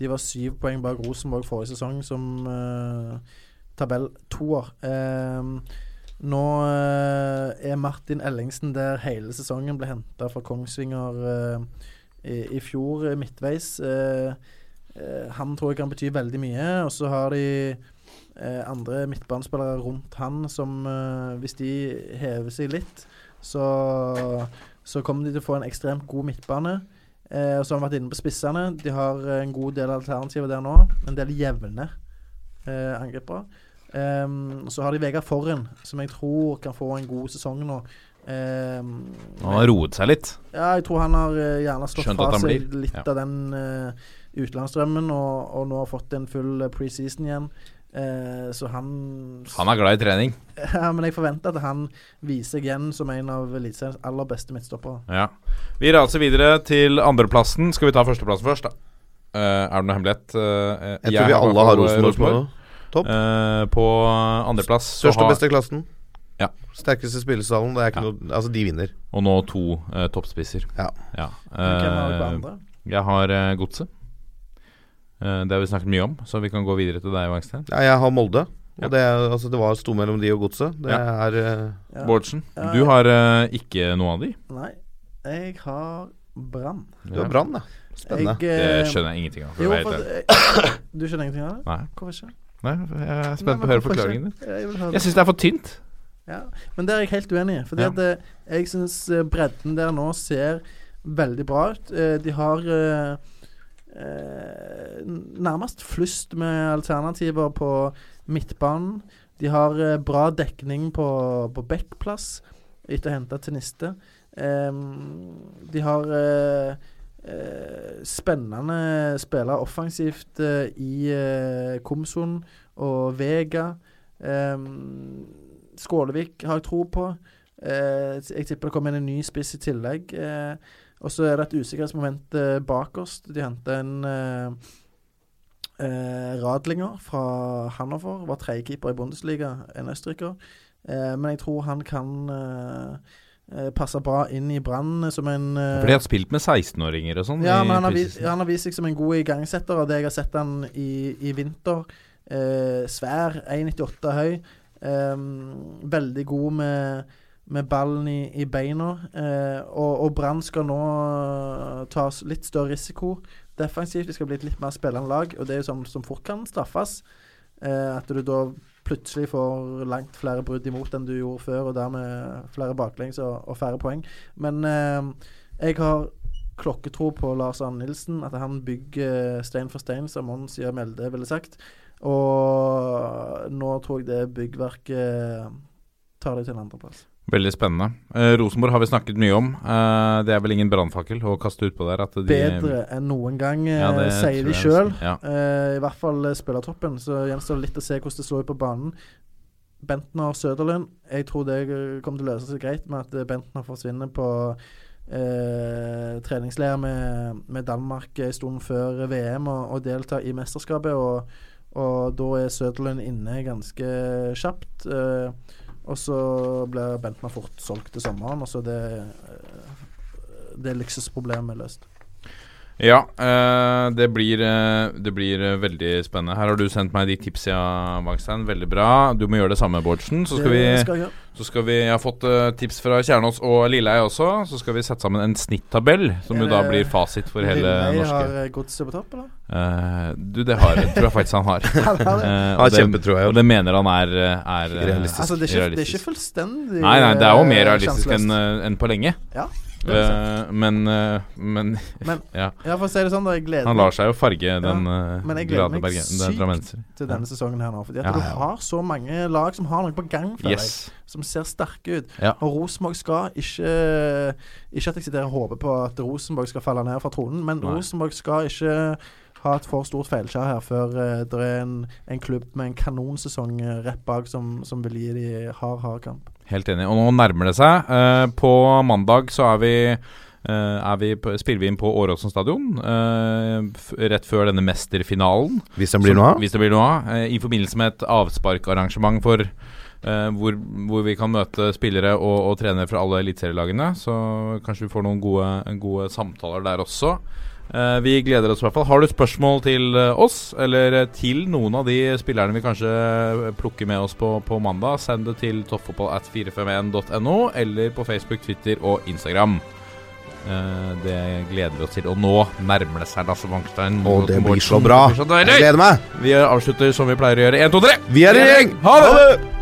de var syv poeng bak Rosenborg forrige sesong som uh, tabelltoer. Uh, nå er Martin Ellingsen der hele sesongen ble henta fra Kongsvinger i, i fjor, eh, midtveis. Eh, eh, han tror jeg kan bety veldig mye. Og så har de andre midtbanespillere rundt han som Hvis de hever seg litt, så, så kommer de til å få en ekstremt god midtbane. Eh, og så har de vært inne på spissene. De har en god del alternativer der nå. En del jevne eh, angripere. Um, så har de Vegard Forren, som jeg tror kan få en god sesong nå. Um, Han har roet seg litt. ja, jeg tror han har eh, gjerne slått Skjønt fra seg blir, litt ja. av den, uh, utenlandsdrømmen og, og nå har fått en full preseason igjen. Eh, så han Han er glad i trening. Ja, men jeg forventer at han viser seg igjen som en av Eliteseriens aller beste midtstoppere. Ja. Vi raser videre til andreplassen. Skal vi ta førsteplassen først, da? Eh, er det noe hemmelighet? Eh, Jeg tror vi har alle har Rosenborg på topp. Eh, på andreplass Største og beste klassen. Ja. Sterkeste spillesalen. Det er ikke Ja. noe Altså, de vinner. Og nå to uh, toppspisser. Ja. ja. Eh, andre? jeg har uh, Godset. Uh, det har vi snakket mye om, så vi kan gå videre til deg, Wangstein. Ja, jeg har Molde. Ja. Og det, er- altså, det var sto mellom de og Godset. Det Ja. er uh, Ja. Bårdsen, du har ikke noe av de? Nei, jeg har Brann. Du har Brann, ja. Spennende. Jeg, Det skjønner jeg ingenting av. Jo, eh, Du skjønner ingenting av det? Nei. Hvorfor ikke? Nei, jeg er spent på å høre forklaringen din. Jeg Jeg syns det er for tynt. Ja, men det er jeg helt uenig i. Fordi Ja. at eh, jeg syns bredden der nå ser veldig bra ut. Eh, De har eh, eh, nærmest flust med alternativer på midtbanen. De har eh, bra dekning på, på backplass etter å hente til Niste. Eh, de har eh, eh, spennende spillere offensivt eh, i eh, Komson og Vega. Um, Skålevik har jeg tro på. Eh, jeg tipper det kommer en ny spiss i tillegg. Eh, og så er det et usikkerhetsmoment eh, bakerst. De henter en eh, eh, Radlinger fra Hannover. Var tredjekeeper i Bundesliga, en østerriker. Eh, men jeg tror han kan eh, eh, passe bra inn i Brann som en uh, For de har spilt med 16-åringer og sånn. ja, men han har, vist, han har vist seg som en god igangsetter av det jeg har sett han i, i vinter. Eh, svær, 1,98 høy. Ehm, veldig god med, med ballen i, i beina. Eh, og og Brann skal nå eh, ta litt større risiko defensivt. De skal bli et litt mer spillende lag, og det er jo sånn som fort kan straffes. Eh, at du da plutselig får langt flere brudd imot enn du gjorde før, og dermed flere baklengs og, og færre poeng. Men eh, jeg har klokketro på Lars Arne Nilsen. At han bygger stein for stein, som Mons Melde ville sagt. Og nå tror jeg det byggverket tar det til en andreplass. Veldig spennende. Eh, Rosenborg har vi snakket mye om. Eh, det er vel ingen brannfakkel å kaste utpå der. De, Bedre enn noen gang, eh, Ja, sier de sjøl. Ja. Eh, I hvert fall spillertoppen, spillertroppen. Så gjenstår det litt å se hvordan det slår ut på banen. Bentner Søderlund. Jeg tror det eh, kommer til å løse seg greit med at eh, Bentner forsvinner på eh, treningsleir med, med Danmark en stund før VM og, og deltar i mesterskapet. Og, og da er Søderlund inne ganske kjapt. Eh, og så blir Bentner fort solgt til sommeren, og så er det, eh, det luksusproblemet løst. Ja, eh, det, blir, eh, det blir eh, veldig spennende. Her har du sendt meg de tipsa, Wangstein. Veldig bra. Du må gjøre det samme, Bårdsen. Så skal vi, skal jeg så skal vi Jeg har fått tips fra Kjernås og Lilleheie også. Så skal vi sette sammen en snittabell, som jo da blir fasit for hele Lilleheie norske har godset på topp, eller? Uh, Du, det har, tror jeg faktisk han har. Han har det. Eh, og det- Og det mener han er, er Realistisk. Altså, det er, ikke, det er ikke fullstendig Nei, nei, det er jo mer realistisk enn enn på lenge. Ja, Eh, men, uh, men Men ja. ja, for å si det sånn, da, jeg gleder Han lar seg jo farge den uh, men jeg gleder glade meg sykt til denne sesongen her nå. Fordi at Ja, du har så mange lag som har noe på gang for Yes. deg, som ser sterke ut. Ja. Og Rosenborg skal ikke Ikke at jeg sitter og håper på at Rosenborg skal falle ned fra tronen, men Nei. Rosenborg skal ikke ha et for stort feilskjær her før uh, det er en, en klubb med en kanonsesong rett bak som, som vil gi de hard, hard kamp. Helt enig. Og nå nærmer det seg. Eh, på mandag så er vi eh, er vi på, spiller vi inn på Åråsen stadion eh, rett før denne mesterfinalen. Hvis den blir noe av. Hvis det blir noe av. I forbindelse med et avsparkarrangement for hvor, hvor vi kan møte spillere og, og trenere fra alle eliteserielagene. Så kanskje vi får noen gode, gode samtaler der også. Eh, vi gleder oss i hvert fall. Har du spørsmål til eh, oss, eller eh, til noen av de spillerne vi kanskje plukker med oss på, på mandag, send det til toppfotballat451.no, eller på Facebook, Twitter og Instagram. Det gleder vi oss til. Og nå nærmer det seg Lasse Bankstein. Og det blir så bra. Jeg gleder meg. Vi avslutter som vi pleier å gjøre. 1, 2, 3! Vi er i gjeng! Ha det!